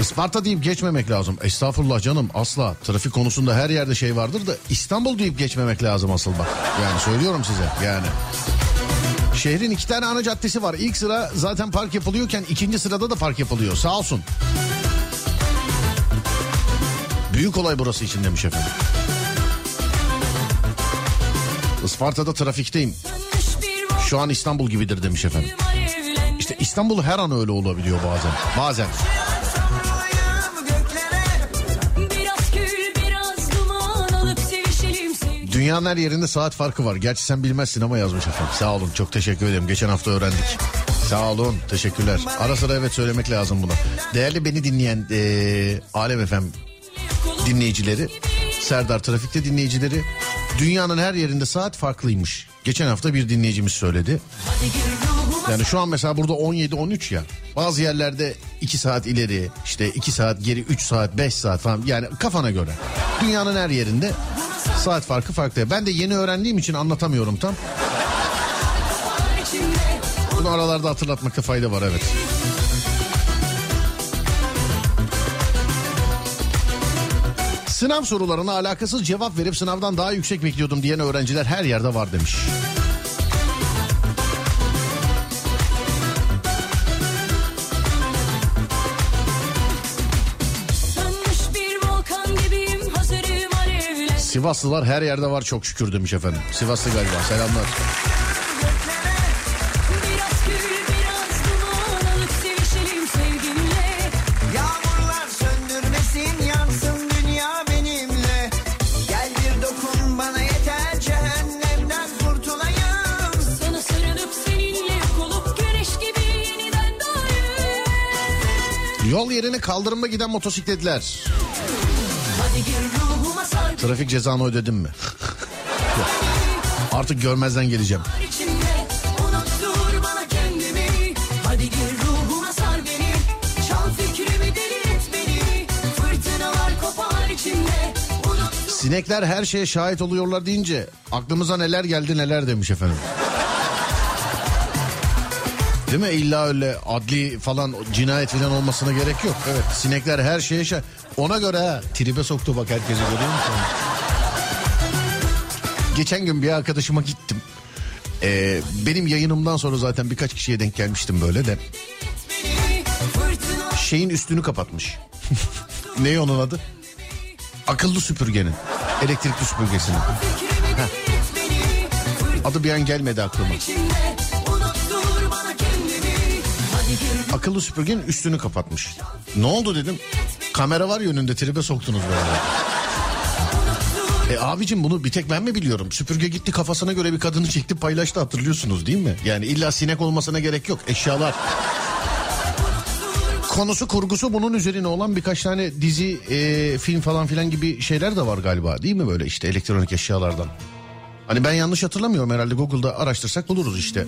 Isparta deyip geçmemek lazım. Estağfurullah canım asla. Trafik konusunda her yerde şey vardır da İstanbul deyip geçmemek lazım asıl bak. Yani söylüyorum size yani. Şehrin iki tane ana caddesi var. İlk sıra zaten park yapılıyorken ikinci sırada da park yapılıyor. Sağ olsun. Büyük olay burası için demiş efendim. Isparta'da trafikteyim. Şu an İstanbul gibidir demiş efendim. İşte İstanbul her an öyle olabiliyor bazen. Bazen. Dünyanın her yerinde saat farkı var. Gerçi sen bilmezsin ama yazmış efendim. Sağ olun çok teşekkür ederim. Geçen hafta öğrendik. Sağ olun teşekkürler. Ara sıra evet söylemek lazım bunu. Değerli beni dinleyen eee Alem FM dinleyicileri, Serdar Trafik'te dinleyicileri dünyanın her yerinde saat farklıymış. Geçen hafta bir dinleyicimiz söyledi. Yani şu an mesela burada 17-13 ya. Bazı yerlerde 2 saat ileri, işte 2 saat geri, 3 saat, 5 saat falan. Yani kafana göre. Dünyanın her yerinde saat farkı farklı. Ben de yeni öğrendiğim için anlatamıyorum tam. Bunu aralarda hatırlatmakta fayda var evet. Sınav sorularına alakasız cevap verip sınavdan daha yüksek bekliyordum diyen öğrenciler her yerde var demiş. Sivaslılar her yerde var çok şükür demiş efendim. Sivaslı galiba selamlar. Yol yerine kaldırıma giden motosikletler. Trafik cezanı ödedim mi? Artık görmezden geleceğim. Sinekler her şeye şahit oluyorlar deyince aklımıza neler geldi neler demiş efendim. Değil mi? İlla öyle adli falan cinayet falan olmasına gerek yok. Evet sinekler her şeye şahit. Ona göre ha tribe soktu bak herkesi görüyor musun? Geçen gün bir arkadaşıma gittim. Ee, benim yayınımdan sonra zaten birkaç kişiye denk gelmiştim böyle de. Şeyin üstünü kapatmış. ne onun adı? Akıllı süpürgenin. Elektrikli süpürgesinin. Adı bir an gelmedi aklıma. Akıllı süpürgenin üstünü kapatmış. Ne oldu dedim. Kamera var yönünde tribe soktunuz böyle. E abicim bunu bir tek ben mi biliyorum? Süpürge gitti kafasına göre bir kadını çekti paylaştı hatırlıyorsunuz değil mi? Yani illa sinek olmasına gerek yok. Eşyalar. Konusu kurgusu bunun üzerine olan birkaç tane dizi, e, film falan filan gibi şeyler de var galiba. Değil mi böyle işte elektronik eşyalardan? Hani ben yanlış hatırlamıyorum herhalde Google'da araştırsak buluruz işte.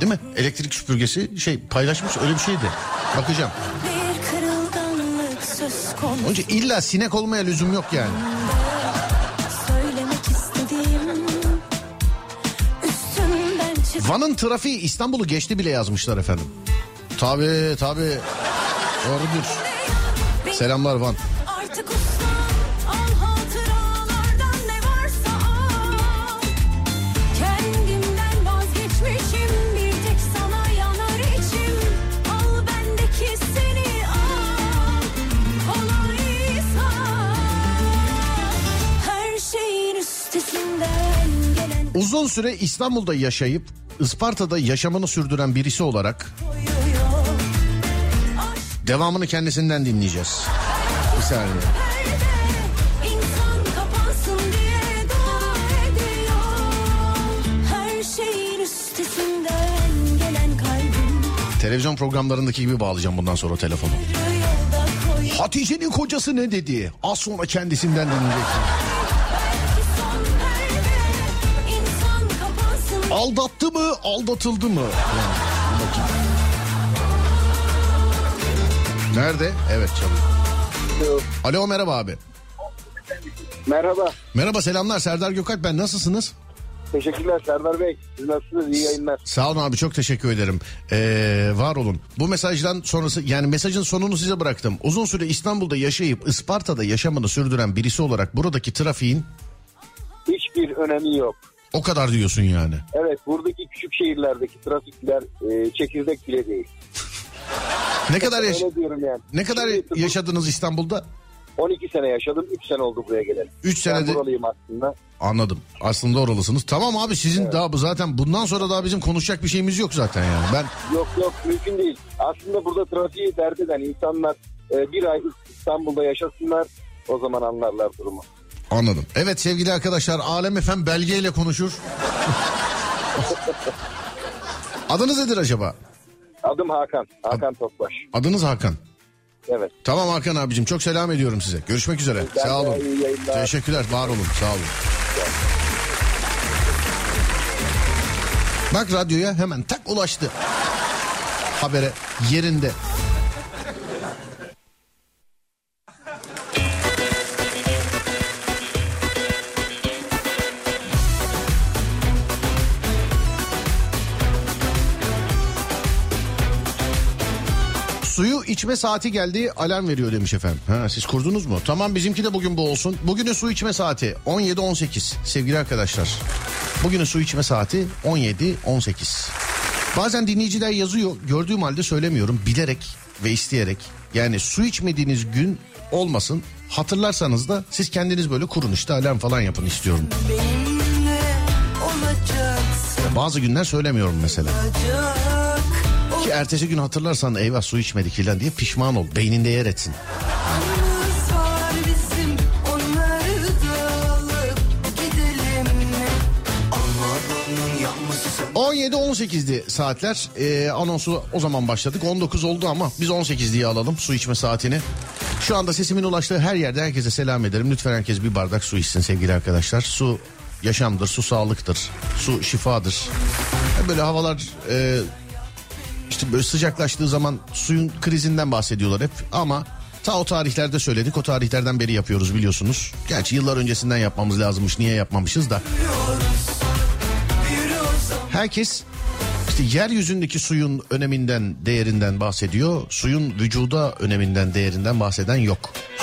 Değil mi? Elektrik süpürgesi şey paylaşmış öyle bir şeydi. Bakacağım. konusu. Önce illa sinek olmaya lüzum yok yani. Van'ın trafiği İstanbul'u geçti bile yazmışlar efendim. Tabi tabi. Doğrudur. Selamlar Van. Uzun süre İstanbul'da yaşayıp Isparta'da yaşamını sürdüren birisi olarak devamını kendisinden dinleyeceğiz. Bir saniye. Televizyon programlarındaki gibi bağlayacağım bundan sonra telefonu. Hatice'nin kocası ne dedi? Az sonra kendisinden dinleyeceksiniz. Aldattı mı, aldatıldı mı? Yani. Nerede? Evet çalıyor. Alo merhaba abi. Merhaba. Merhaba selamlar Serdar Gökalp ben nasılsınız? Teşekkürler Serdar Bey. Siz nasılsınız? İyi yayınlar. Sağ olun abi çok teşekkür ederim. Ee, var olun. Bu mesajdan sonrası yani mesajın sonunu size bıraktım. Uzun süre İstanbul'da yaşayıp Isparta'da yaşamını sürdüren birisi olarak buradaki trafiğin Hiçbir önemi yok. O kadar diyorsun yani. Evet buradaki küçük şehirlerdeki trafikler e, çekirdek bile değil. Ne kadar yaş- Öyle diyorum yani. ne kadar Şimdi yaşadınız İstanbul'da? 12 sene yaşadım. 3 sene oldu buraya geleli. 3 Ben senede buralıyım aslında. anladım. Aslında oralısınız. Tamam abi sizin daha bu zaten bundan sonra daha bizim konuşacak bir şeyimiz yok zaten yani. Ben Yok yok mümkün değil. Aslında burada trafiği dert eden insanlar e, bir ay İstanbul'da yaşasınlar. O zaman anlarlar durumu. Anladım. Evet sevgili arkadaşlar Alem Efem belgeyle konuşur. Adınız nedir acaba? Adım Hakan. Hakan Topbaş. Adınız Hakan. Evet. Tamam Hakan abicim çok selam ediyorum size. Görüşmek üzere. Ben Sağ olun. Teşekkürler. Var olun. Sağ olun. Bak radyoya hemen tak ulaştı. Habere yerinde. Suyu içme saati geldi alarm veriyor demiş efendim. Ha, siz kurdunuz mu? Tamam bizimki de bugün bu olsun. Bugünün su içme saati 17-18 sevgili arkadaşlar. Bugünün su içme saati 17-18. Bazen dinleyiciler yazıyor gördüğüm halde söylemiyorum bilerek ve isteyerek. Yani su içmediğiniz gün olmasın hatırlarsanız da siz kendiniz böyle kurun işte alarm falan yapın istiyorum. Bazı günler söylemiyorum mesela. olacak. Ki ertesi gün hatırlarsan eyvah su içmedik filan diye pişman ol. Beyninde yer etsin. Yalnız var bizim onları da alıp gidelim mi? Allah'ın yalnızı 17-18'di saatler. Ee, anonsu o zaman başladık. 19 oldu ama biz 18 diye alalım su içme saatini. Şu anda sesimin ulaştığı her yerde herkese selam ederim. Lütfen herkes bir bardak su içsin sevgili arkadaşlar. Su yaşamdır, su sağlıktır, su şifadır. Böyle havalar e, işte böyle sıcaklaştığı zaman suyun krizinden bahsediyorlar hep ama ta o tarihlerde söyledik o tarihlerden beri yapıyoruz biliyorsunuz. Gerçi yıllar öncesinden yapmamız lazımmış niye yapmamışız da. Herkes işte yeryüzündeki suyun öneminden, değerinden bahsediyor. Suyun vücuda öneminden, değerinden bahseden yok.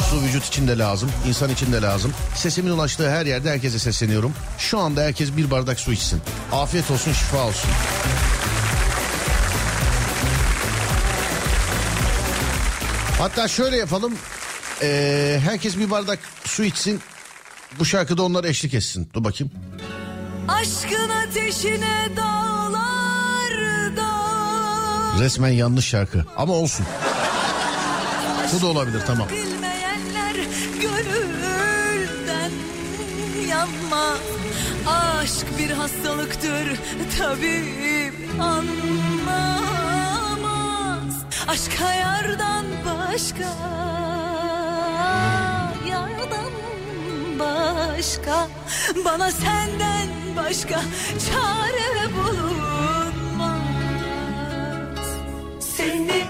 Su vücut için de lazım, insan için de lazım. Sesimin ulaştığı her yerde herkese sesleniyorum. Şu anda herkes bir bardak su içsin. Afiyet olsun, şifa olsun. Hatta şöyle yapalım. Ee, herkes bir bardak su içsin. Bu şarkıda onlar eşlik etsin. Dur bakayım. Aşkın ateşine dağlarda Resmen yanlış şarkı ama olsun. Bu da olabilir tamam. Bilmeyenler gönülden yanma Aşk bir hastalıktır tabip anlamaz Aşk yardan başka Yardan başka. Bana senden başka çare bulunmaz. Seni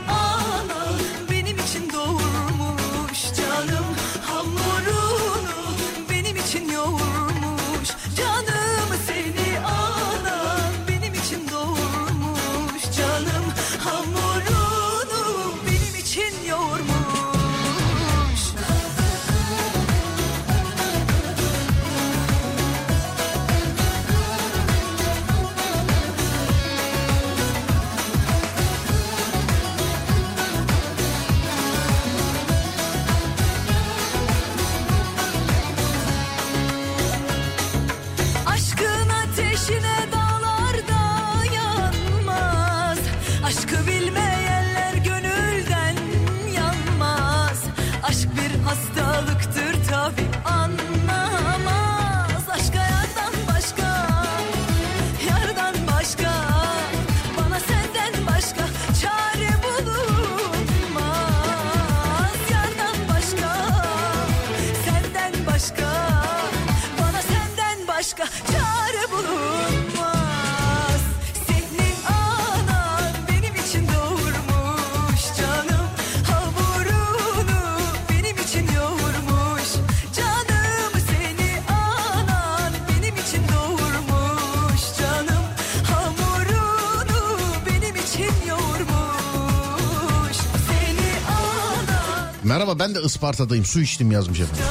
Merhaba ben de Isparta'dayım su içtim yazmış efendim.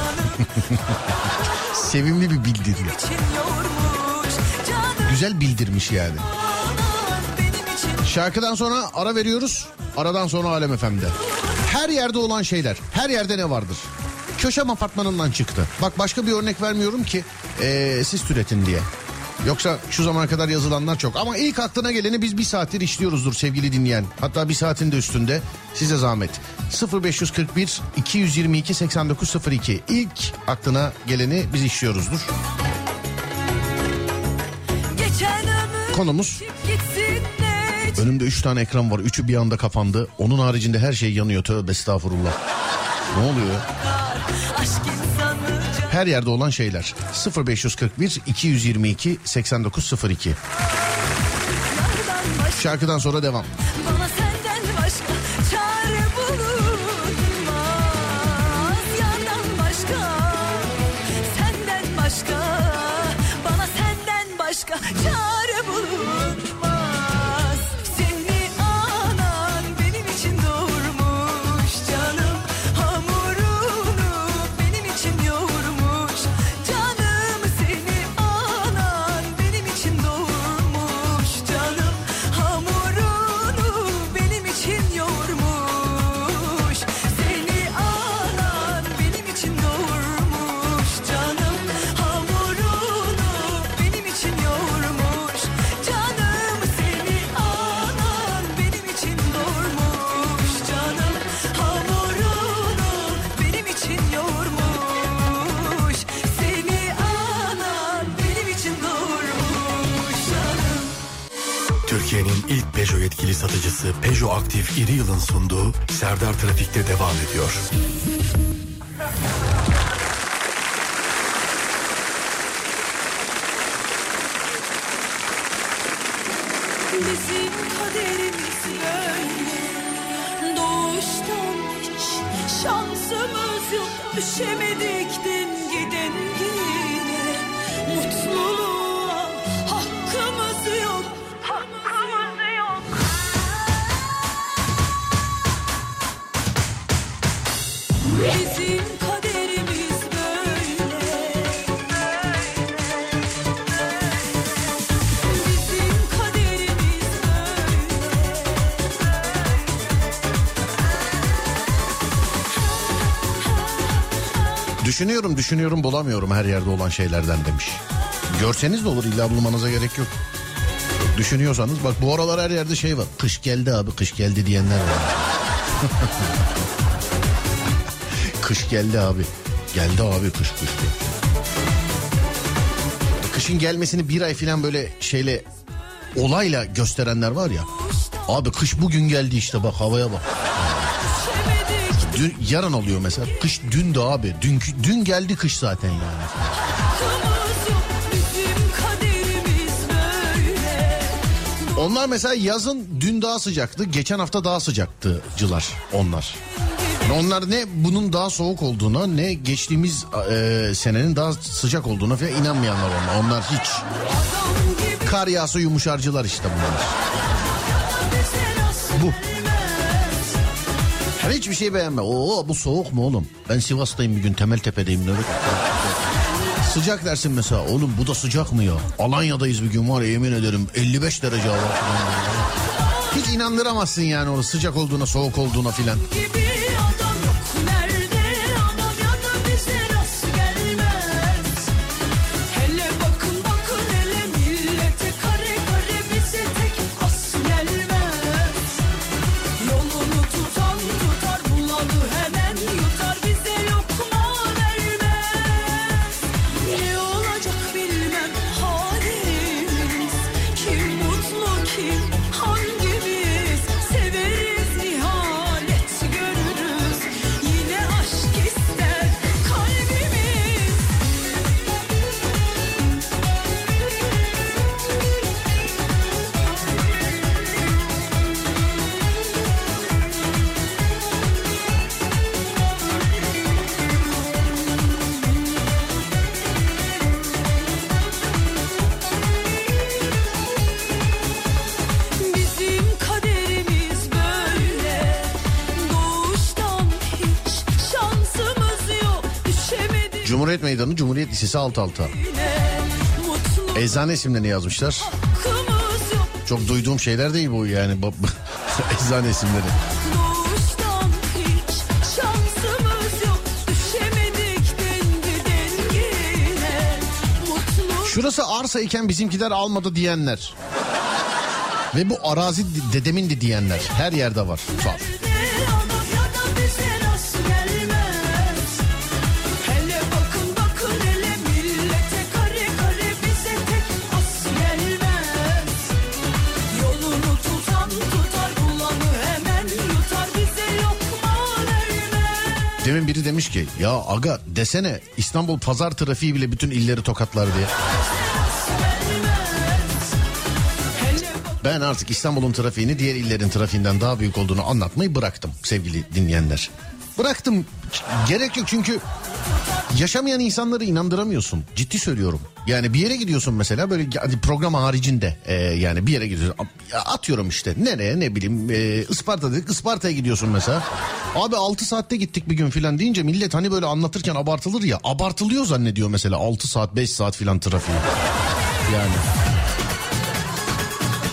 Sevimli bir bildiri. Güzel bildirmiş yani. Şarkıdan sonra ara veriyoruz. Aradan sonra Alem FM'de. Her yerde olan şeyler. Her yerde ne vardır? Köşem apartmanından çıktı. Bak başka bir örnek vermiyorum ki ee, siz türetin diye. Yoksa şu zamana kadar yazılanlar çok. Ama ilk aklına geleni biz bir saattir işliyoruzdur sevgili dinleyen. Hatta bir saatin de üstünde. Size zahmet. 0541 222 8902. İlk aklına geleni biz işliyoruzdur. Konumuz Önümde üç tane ekran var. Üçü bir anda kapandı. Onun haricinde her şey yanıyor. Tövbe estağfurullah. Ne oluyor? aşk Her yerde olan şeyler. 0541 222 8902. candan başka Şarkıdan sonra devam. Bana satıcısı Peugeot Aktif İri Yıl'ın sunduğu Serdar Trafik'te devam ediyor. Düşünüyorum düşünüyorum bulamıyorum her yerde olan şeylerden demiş. Görseniz de olur illa bulmanıza gerek yok. Düşünüyorsanız bak bu aralar her yerde şey var. Kış geldi abi kış geldi diyenler var. kış geldi abi. Geldi abi kış kış. Kışın gelmesini bir ay falan böyle şeyle olayla gösterenler var ya. Abi kış bugün geldi işte bak havaya bak. Dün, yarın oluyor mesela. Kış dündü abi. Dün, dün geldi kış zaten yani. Onlar mesela yazın dün daha sıcaktı. Geçen hafta daha sıcaktıcılar onlar. Onlar ne bunun daha soğuk olduğuna ne geçtiğimiz e, senenin daha sıcak olduğuna falan inanmayanlar onlar. Onlar hiç. Kar yağsa yumuşarcılar işte bunlar. Bu. Ben hiçbir şey beğenme. Oo bu soğuk mu oğlum? Ben Sivas'tayım bir gün Temeltepe'deyim. Nöbet. Sıcak dersin mesela. Oğlum bu da sıcak mı ya? Alanya'dayız bir gün var ya yemin ederim 55 derece hava. Hiç inandıramazsın yani orası sıcak olduğuna soğuk olduğuna filan. Cumhuriyet Meydanı Cumhuriyet Lisesi alt alta. Eczane isimlerini yazmışlar. Çok duyduğum şeyler değil bu yani. Eczane isimleri. Şurası arsa iken bizimkiler almadı diyenler. Ve bu arazi dedemin de diyenler. Her yerde var. Tuhaf. Demin biri demiş ki ya aga desene İstanbul pazar trafiği bile bütün illeri tokatlar diye. Ben artık İstanbul'un trafiğini diğer illerin trafiğinden daha büyük olduğunu anlatmayı bıraktım sevgili dinleyenler. Bıraktım. Gerek yok çünkü yaşamayan insanları inandıramıyorsun. Ciddi söylüyorum. Yani bir yere gidiyorsun mesela böyle program haricinde e, yani bir yere gidiyorsun. Atıyorum işte nereye ne bileyim e, Isparta dedik Isparta'ya gidiyorsun mesela. Abi 6 saatte gittik bir gün filan deyince millet hani böyle anlatırken abartılır ya. Abartılıyor zannediyor mesela 6 saat 5 saat filan trafiği. Yani.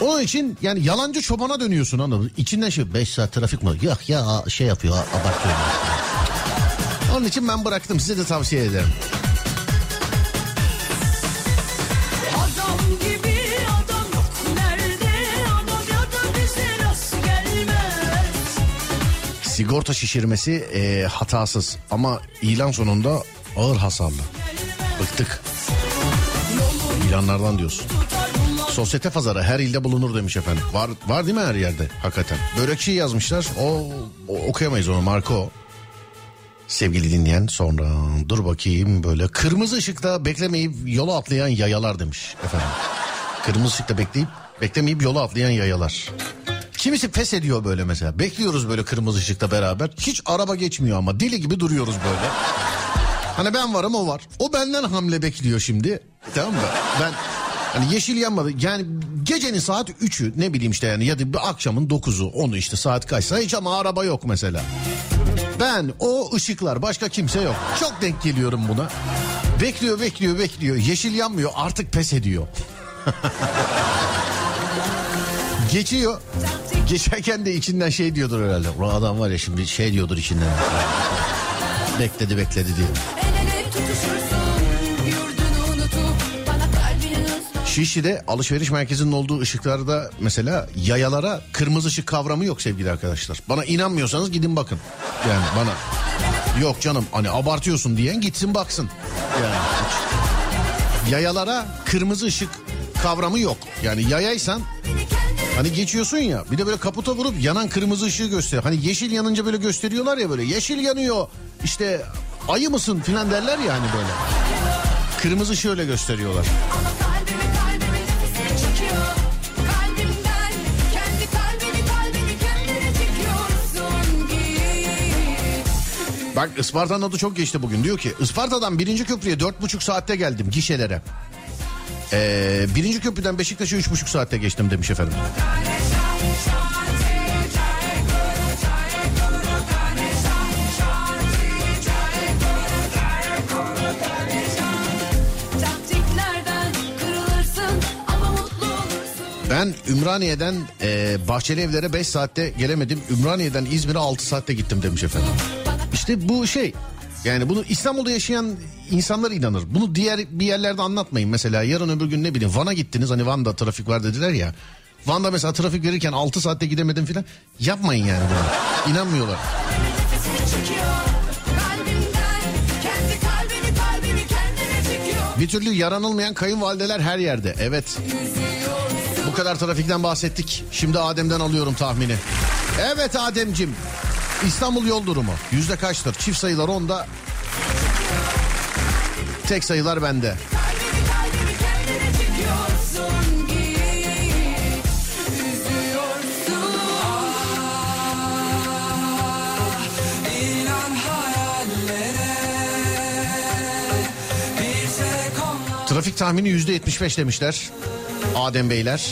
Onun için yani yalancı çobana dönüyorsun anladın? İçinden şey 5 saat trafik mi? Yok ya şey yapıyor abartıyor. Onun için ben bıraktım size de tavsiye ederim. Sigorta şişirmesi e, hatasız ama ilan sonunda ağır hasarlı. Bıktık. İlanlardan diyorsun. Sosyete pazarı her ilde bulunur demiş efendim. Var var değil mi her yerde hakikaten? Börekçi yazmışlar. O, o okuyamayız onu Marco. Sevgili dinleyen sonra dur bakayım böyle kırmızı ışıkta beklemeyip yola atlayan yayalar demiş efendim. Kırmızı ışıkta bekleyip beklemeyip yola atlayan yayalar. Kimisi pes ediyor böyle mesela. Bekliyoruz böyle kırmızı ışıkta beraber. Hiç araba geçmiyor ama deli gibi duruyoruz böyle. Hani ben varım o var. O benden hamle bekliyor şimdi. Tamam mı? Ben hani yeşil yanmadı. Yani gecenin saat 3'ü ne bileyim işte yani ya da bir akşamın 9'u onu işte saat kaçsa hiç ama araba yok mesela. Ben o ışıklar başka kimse yok. Çok denk geliyorum buna. Bekliyor bekliyor bekliyor. Yeşil yanmıyor artık pes ediyor. Geçiyor. Geçerken de içinden şey diyordur herhalde. Ulan adam var ya şimdi şey diyordur içinden. bekledi bekledi diye. Şişli'de alışveriş merkezinin olduğu ışıklarda mesela yayalara kırmızı ışık kavramı yok sevgili arkadaşlar. Bana inanmıyorsanız gidin bakın. Yani bana yok canım hani abartıyorsun diyen gitsin baksın. Yani yayalara kırmızı ışık kavramı yok. Yani yayaysan hani geçiyorsun ya bir de böyle kaputa vurup yanan kırmızı ışığı gösteriyor. Hani yeşil yanınca böyle gösteriyorlar ya böyle yeşil yanıyor işte ayı mısın filan derler ya hani böyle. Kırmızı ışığı öyle gösteriyorlar. Bak Isparta'nın adı çok geçti bugün. Diyor ki Isparta'dan birinci köprüye dört buçuk saatte geldim gişelere. Ee, birinci köprüden Beşiktaş'a üç buçuk saatte geçtim demiş efendim. Ben Ümraniye'den e, Bahçeli Evler'e 5 saatte gelemedim. Ümraniye'den İzmir'e 6 saatte gittim demiş efendim. İşte bu şey yani bunu İstanbul'da yaşayan insanlar inanır. Bunu diğer bir yerlerde anlatmayın. Mesela yarın öbür gün ne bileyim Van'a gittiniz hani Van'da trafik var dediler ya. Van'da mesela trafik verirken 6 saatte gidemedim filan. Yapmayın yani bunu. İnanmıyorlar. Bir türlü yaranılmayan kayınvalideler her yerde. Evet. Bu kadar trafikten bahsettik. Şimdi Adem'den alıyorum tahmini. Evet Adem'cim. İstanbul yol durumu. Yüzde kaçtır? Çift sayılar onda. Tek sayılar bende. Trafik tahmini yüzde 75 demişler. Adem Beyler.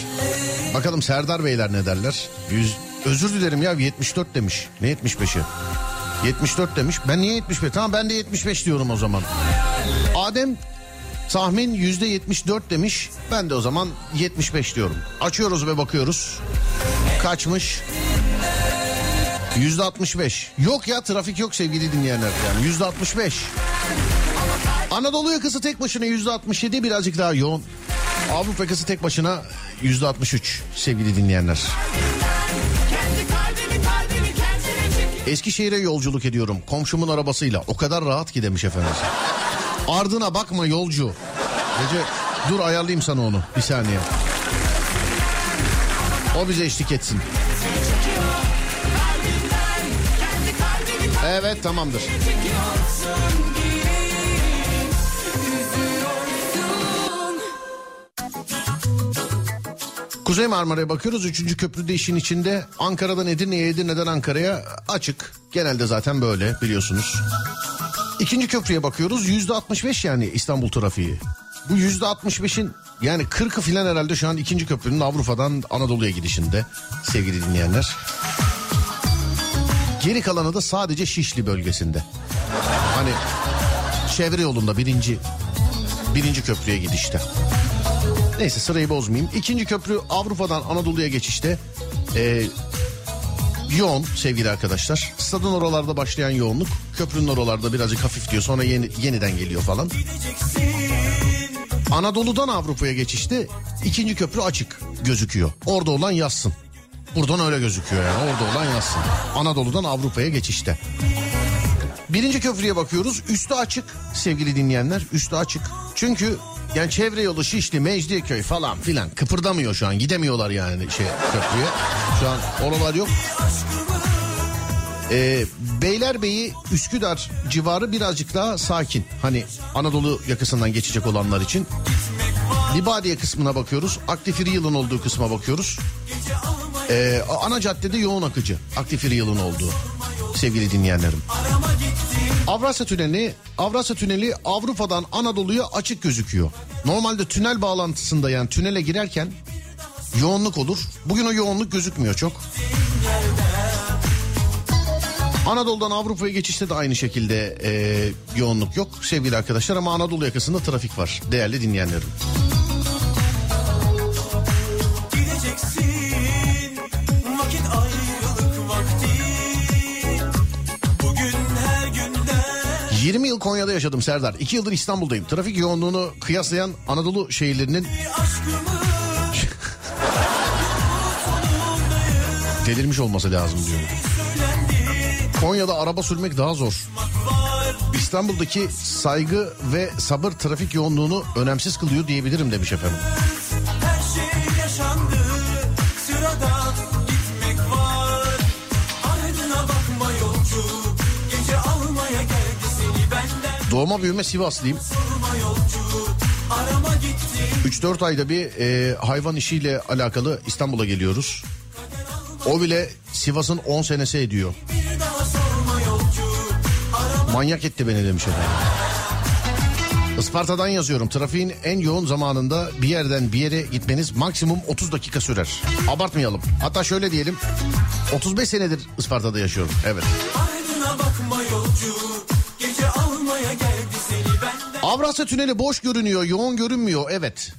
Bakalım Serdar Beyler ne derler? Yüz... Özür dilerim ya 74 demiş. Ne 75'i? 74 demiş. Ben niye 75? Tamam ben de 75 diyorum o zaman. Adem tahmin yüzde 74 demiş. Ben de o zaman 75 diyorum. Açıyoruz ve bakıyoruz. Kaçmış? Yüzde 65. Yok ya trafik yok sevgili dinleyenler. Yani yüzde 65. Anadolu yakası tek başına yüzde 67 birazcık daha yoğun. Avrupa yakası tek başına yüzde 63 sevgili dinleyenler. Eskişehir'e yolculuk ediyorum komşumun arabasıyla. O kadar rahat ki demiş efendim. Ardına bakma yolcu. Gece dur ayarlayayım sana onu bir saniye. O bize eşlik etsin. Evet tamamdır. Kuzey Marmara'ya bakıyoruz. Üçüncü köprüde işin içinde Ankara'dan Edirne'ye, Edirne'den Ankara'ya açık. Genelde zaten böyle biliyorsunuz. İkinci köprüye bakıyoruz. Yüzde 65 yani İstanbul trafiği. Bu yüzde 65'in yani 40'ı filan herhalde şu an ikinci köprünün Avrupa'dan Anadolu'ya gidişinde sevgili dinleyenler. Geri kalanı da sadece Şişli bölgesinde. Hani çevre yolunda birinci birinci köprüye gidişte. Neyse sırayı bozmayayım. İkinci köprü Avrupa'dan Anadolu'ya geçişte e, yoğun sevgili arkadaşlar. Stadın oralarda başlayan yoğunluk köprünün oralarda birazcık hafif diyor sonra yeni, yeniden geliyor falan. Anadolu'dan Avrupa'ya geçişte ikinci köprü açık gözüküyor. Orada olan yazsın. Buradan öyle gözüküyor yani orada olan yazsın. Anadolu'dan Avrupa'ya geçişte. Birinci köprüye bakıyoruz. Üstü açık sevgili dinleyenler. Üstü açık. Çünkü yani çevre yolu Şişli, Mecidiyeköy falan filan kıpırdamıyor şu an. Gidemiyorlar yani şey köprüye. Şu an oralar yok. Ee, Beylerbeyi Üsküdar civarı birazcık daha sakin. Hani Anadolu yakasından geçecek olanlar için. Libadiye kısmına bakıyoruz. Aktif yılın olduğu kısma bakıyoruz. Ee, ana caddede yoğun akıcı. Aktif yılın olduğu sevgili dinleyenlerim. Avrasya Tüneli, Avrasya Tüneli Avrupa'dan Anadolu'ya açık gözüküyor. Normalde tünel bağlantısında yani tünele girerken yoğunluk olur. Bugün o yoğunluk gözükmüyor çok. Anadolu'dan Avrupa'ya geçişte de aynı şekilde e, yoğunluk yok sevgili arkadaşlar ama Anadolu yakasında trafik var değerli dinleyenlerim. 20 yıl Konya'da yaşadım Serdar. 2 yıldır İstanbul'dayım. Trafik yoğunluğunu kıyaslayan Anadolu şehirlerinin delirmiş olması lazım diyor. Konya'da araba sürmek daha zor. İstanbul'daki saygı ve sabır trafik yoğunluğunu önemsiz kılıyor diyebilirim demiş efendim. Doğma büyüme Sivaslıyım. Sorma yolcu Arama gitti 3-4 ayda bir e, hayvan işiyle alakalı İstanbul'a geliyoruz. O bile Sivas'ın 10 senesi ediyor. Manyak etti beni demiş efendim. Isparta'dan yazıyorum. Trafiğin en yoğun zamanında bir yerden bir yere gitmeniz maksimum 30 dakika sürer. Abartmayalım. Hatta şöyle diyelim. 35 senedir Isparta'da yaşıyorum. Evet. Bakma yolcu Avrasya Tüneli boş görünüyor, yoğun görünmüyor. Evet.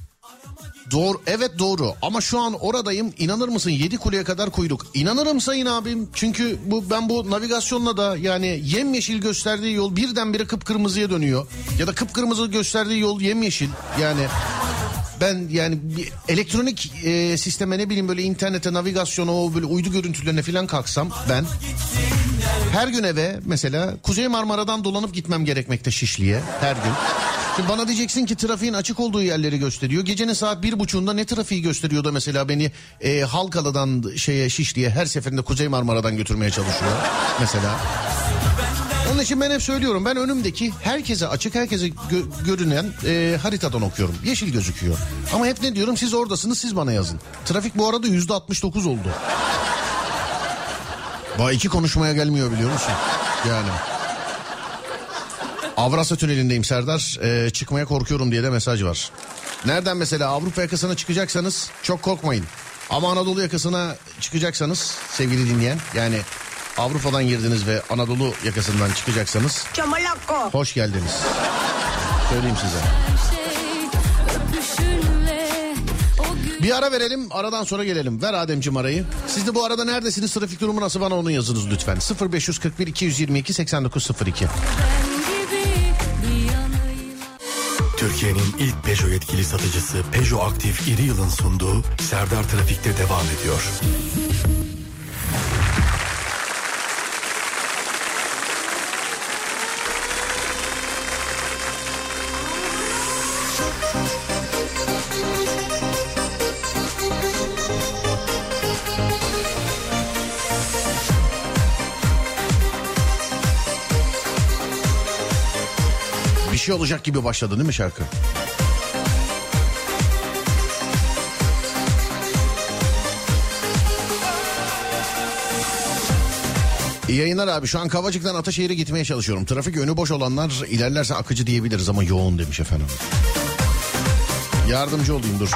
Doğru, evet doğru. Ama şu an oradayım. İnanır mısın? Yedi kuleye kadar kuyruk. İnanırım sayın abim. Çünkü bu ben bu navigasyonla da yani yemyeşil gösterdiği yol birdenbire kıpkırmızıya dönüyor. Ya da kıpkırmızı gösterdiği yol yemyeşil. Yani ben yani bir elektronik e, sisteme ne bileyim böyle internete navigasyona o böyle uydu görüntülerine falan kalksam ben her gün eve mesela Kuzey Marmara'dan dolanıp gitmem gerekmekte Şişli'ye her gün. Şimdi bana diyeceksin ki trafiğin açık olduğu yerleri gösteriyor. Gecenin saat bir buçuğunda ne trafiği gösteriyor da mesela beni e, Halkalı'dan şeye Şişli'ye her seferinde Kuzey Marmara'dan götürmeye çalışıyor mesela. Onun için ben hep söylüyorum ben önümdeki herkese açık herkese gö- görünen e, haritadan okuyorum. Yeşil gözüküyor. Ama hep ne diyorum siz oradasınız siz bana yazın. Trafik bu arada yüzde 69 oldu. Ba iki konuşmaya gelmiyor biliyor musun? Yani. Avrasya Tüneli'ndeyim Serdar. Ee, çıkmaya korkuyorum diye de mesaj var. Nereden mesela Avrupa yakasına çıkacaksanız çok korkmayın. Ama Anadolu yakasına çıkacaksanız sevgili dinleyen yani Avrupa'dan girdiniz ve Anadolu yakasından çıkacaksanız hoş geldiniz. Söyleyeyim size. Bir ara verelim aradan sonra gelelim. Ver Ademciğim arayı. Siz de bu arada neredesiniz trafik durumu nasıl bana onu yazınız lütfen. 0541 222 8902. Türkiye'nin ilk Peugeot yetkili satıcısı Peugeot Aktif İri Yıl'ın sunduğu Serdar Trafik'te devam ediyor. Şey olacak gibi başladı değil mi şarkı? İyi yayınlar abi. Şu an Kavacık'tan Ataşehir'e gitmeye çalışıyorum. Trafik önü boş olanlar ilerlerse akıcı diyebiliriz ama yoğun demiş efendim. Yardımcı olayım dur.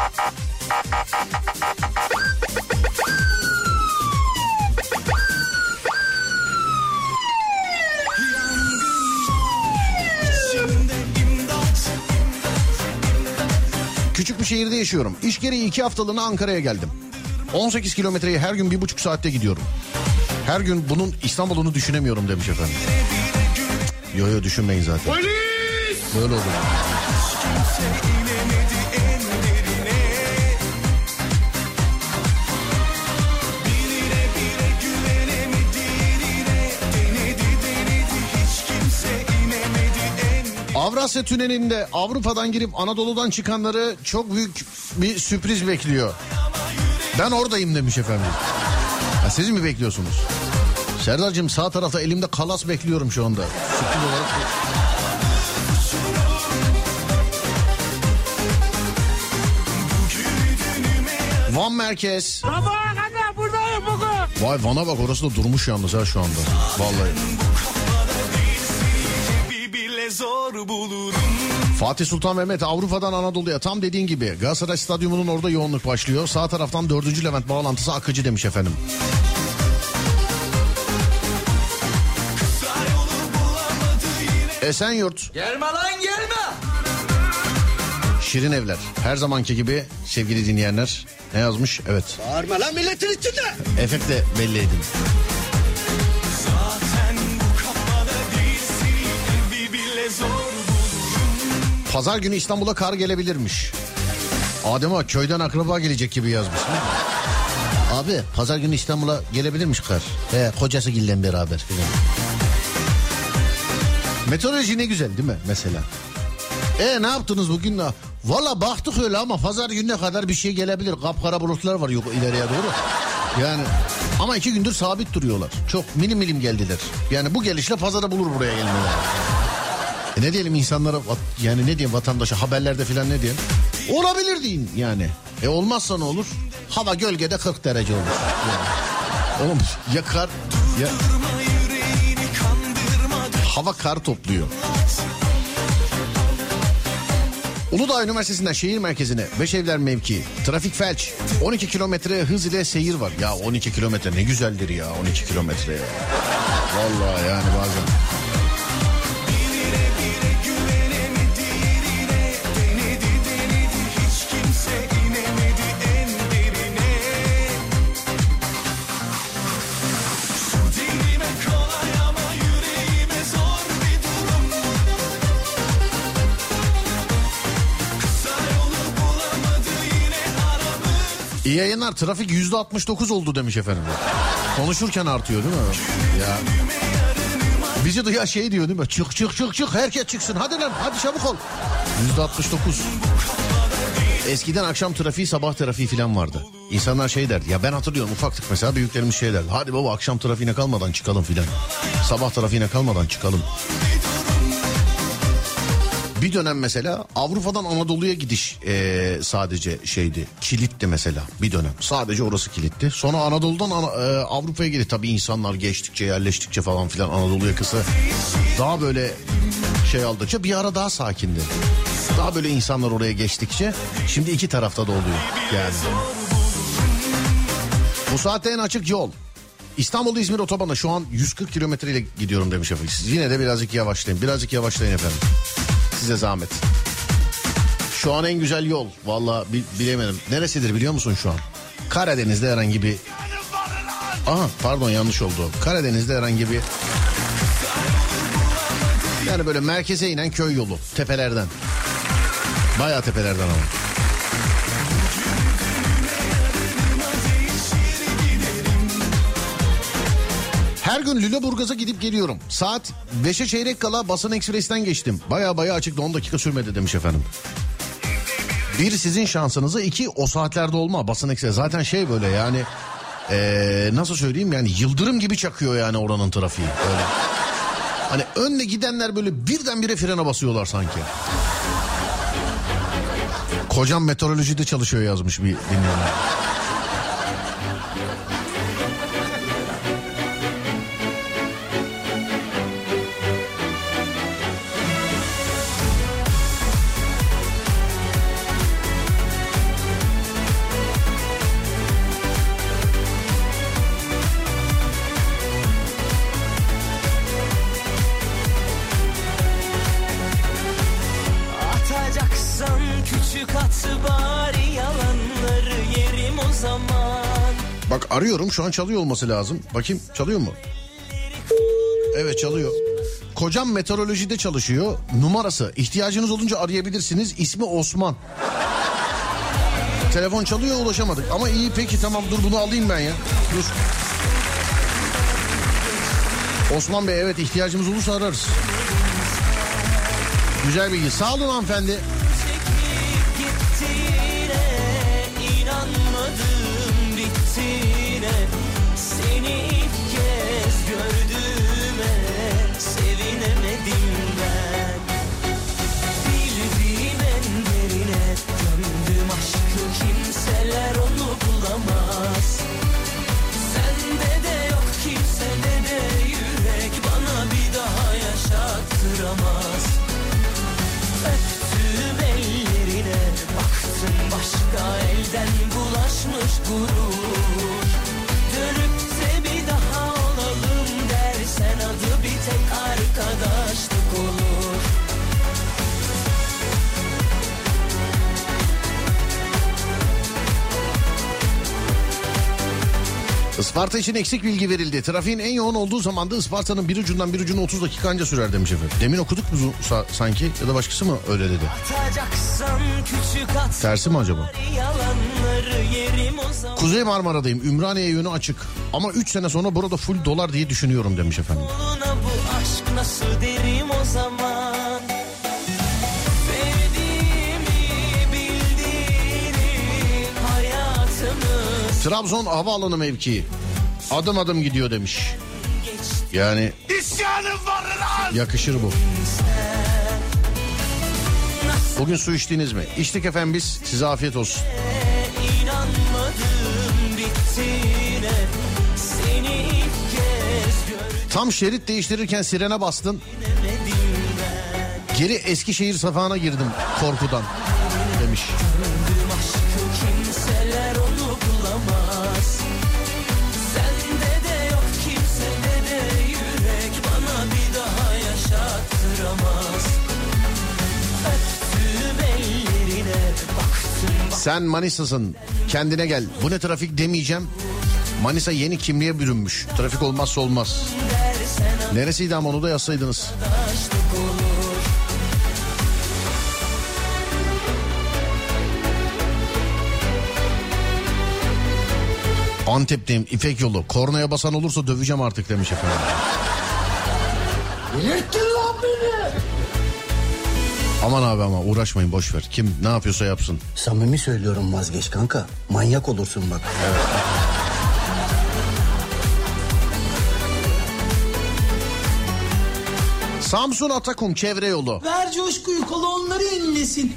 Küçük bir şehirde yaşıyorum. İş gereği iki haftalığına Ankara'ya geldim. 18 kilometreyi her gün bir buçuk saatte gidiyorum. Her gün bunun İstanbul'unu düşünemiyorum demiş efendim. Yo yo düşünmeyin zaten. Böyle olur. Avrasya Tüneli'nde Avrupa'dan girip Anadolu'dan çıkanları çok büyük bir sürpriz bekliyor. Ben oradayım demiş efendim. Ha, siz mi bekliyorsunuz? Serdar'cığım sağ tarafta elimde kalas bekliyorum şu anda. Sürpriz olarak. Van Merkez. Vay Van'a bak orası da durmuş yalnız ha şu anda. Vallahi. Fatih Sultan Mehmet Avrupa'dan Anadolu'ya tam dediğin gibi Galatasaray Stadyumu'nun orada yoğunluk başlıyor. Sağ taraftan 4. Levent bağlantısı akıcı demiş efendim. Esenyurt, Gelme lan gelme. Şirin Evler. Her zamanki gibi sevgili dinleyenler ne yazmış? Evet. Bağırma lan milletin içinde. Efekt de belli edin. Pazar günü İstanbul'a kar gelebilirmiş. Adem Ağa köyden akraba gelecek gibi yazmış. Abi pazar günü İstanbul'a gelebilirmiş kar. He, kocası gillen beraber filan. Meteoroloji ne güzel değil mi mesela? E ne yaptınız bugün? Valla baktık öyle ama pazar gününe kadar bir şey gelebilir. Kapkara bulutlar var yok ileriye doğru. Yani ama iki gündür sabit duruyorlar. Çok milim milim geldiler. Yani bu gelişle pazara bulur buraya gelmeler. E ne diyelim insanlara yani ne diyeyim vatandaşa haberlerde filan ne diyeyim? Olabilir deyin yani. E olmazsa ne olur? Hava gölgede 40 derece olur. Yani. Oğlum ya kar ya hava kar topluyor. Uludağ Üniversitesi'nden şehir merkezine Beşevler mevki trafik felç 12 kilometre hız ile seyir var. Ya 12 kilometre ne güzeldir ya 12 kilometre ya. Vallahi yani bazen. İyi yayınlar trafik yüzde 69 oldu demiş efendim. Konuşurken artıyor değil mi? Ya. Bizi duya şey diyor değil mi? Çık çık çık çık herkes çıksın hadi lan hadi çabuk ol. Yüzde 69. Eskiden akşam trafiği sabah trafiği falan vardı. İnsanlar şey derdi ya ben hatırlıyorum ufaktık mesela büyüklerimiz şey derdi. Hadi baba akşam trafiğine kalmadan çıkalım filan. Sabah trafiğine kalmadan çıkalım. Bir dönem mesela Avrupa'dan Anadolu'ya gidiş eee, sadece şeydi. Kilitti mesela bir dönem. Sadece orası kilitti. Sonra Anadolu'dan Ana- eee, Avrupa'ya gitti. Tabii insanlar geçtikçe yerleştikçe falan filan Anadolu yakası daha böyle şey aldıkça bir ara daha sakindi. Daha böyle insanlar oraya geçtikçe şimdi iki tarafta da oluyor yani. Bu saatte en açık yol. İstanbul İzmir otobanı şu an 140 kilometre ile gidiyorum demiş efendim. Siz yine de birazcık yavaşlayın. Birazcık yavaşlayın efendim. Size zahmet. Şu an en güzel yol. Valla bilemedim. Neresidir biliyor musun şu an? Karadeniz'de herhangi bir... Aha pardon yanlış oldu. Karadeniz'de herhangi bir... Yani böyle merkeze inen köy yolu. Tepelerden. Bayağı tepelerden ama. Gün Lüleburgaz'a gidip geliyorum. Saat 5'e çeyrek kala basın ekspresten geçtim. Baya baya açıkta 10 dakika sürmedi demiş efendim. Bir sizin şansınıza iki o saatlerde olma basın ekspres. Zaten şey böyle yani ee, nasıl söyleyeyim yani yıldırım gibi çakıyor yani oranın trafiği. Öyle. Hani önle gidenler böyle birdenbire frene basıyorlar sanki. Kocam meteorolojide çalışıyor yazmış bir dinleyenler. Şu an çalıyor olması lazım. Bakayım çalıyor mu? Evet çalıyor. Kocam meteorolojide çalışıyor. Numarası ihtiyacınız olunca arayabilirsiniz. İsmi Osman. Telefon çalıyor ulaşamadık. Ama iyi peki tamam dur bunu alayım ben ya. Dur. Osman Bey evet ihtiyacımız olursa ararız. Güzel bilgi. Sağ olun hanımefendi. Elden bulaşmış gurur Isparta için eksik bilgi verildi. Trafiğin en yoğun olduğu zamanda Isparta'nın bir ucundan bir ucuna 30 dakika anca sürer demiş efendim. Demin okuduk mu sa- sanki ya da başkası mı öyle dedi? Tersi mi acaba? zaman Kuzey Marmara'dayım. Ümraniye yönü açık. Ama 3 sene sonra burada full dolar diye düşünüyorum demiş efendim. Bu aşk nasıl derim o zaman Trabzon havaalanı mevkii. Adım adım gidiyor demiş. Yani yakışır bu. Bugün su içtiniz mi? İçtik efendim biz. Size afiyet olsun. Tam şerit değiştirirken sirene bastın. Geri Eskişehir safhana girdim korkudan demiş. Sen Manisa'sın kendine gel. Bu ne trafik demeyeceğim. Manisa yeni kimliğe bürünmüş. Trafik olmazsa olmaz. Neresiydi ama onu da yazsaydınız. Antep'teyim İpek yolu. Kornaya basan olursa döveceğim artık demiş efendim. Beni. Aman abi ama uğraşmayın boş ver. Kim ne yapıyorsa yapsın. Samimi söylüyorum vazgeç kanka. Manyak olursun bak. Samsun Atakum çevre yolu. Ver coşkuyu kolonları inlesin.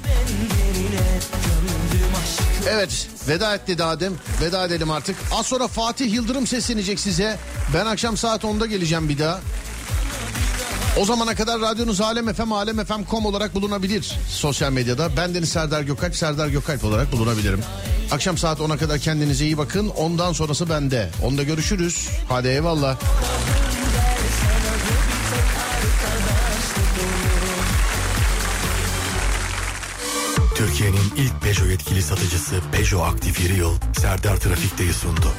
Evet veda etti dedi Adem. Veda edelim artık. Az sonra Fatih Yıldırım seslenecek size. Ben akşam saat 10'da geleceğim bir daha. O zamana kadar radyonuz Alem FM, alemfm.com olarak bulunabilir sosyal medyada. Ben Deniz Serdar Gökalp, Serdar Gökalp olarak bulunabilirim. Akşam saat 10'a kadar kendinize iyi bakın. Ondan sonrası bende. Onda görüşürüz. Hadi eyvallah. Türkiye'nin ilk Peugeot yetkili satıcısı Peugeot Aktif Yeri Yıl Serdar Trafik'teyi sundu.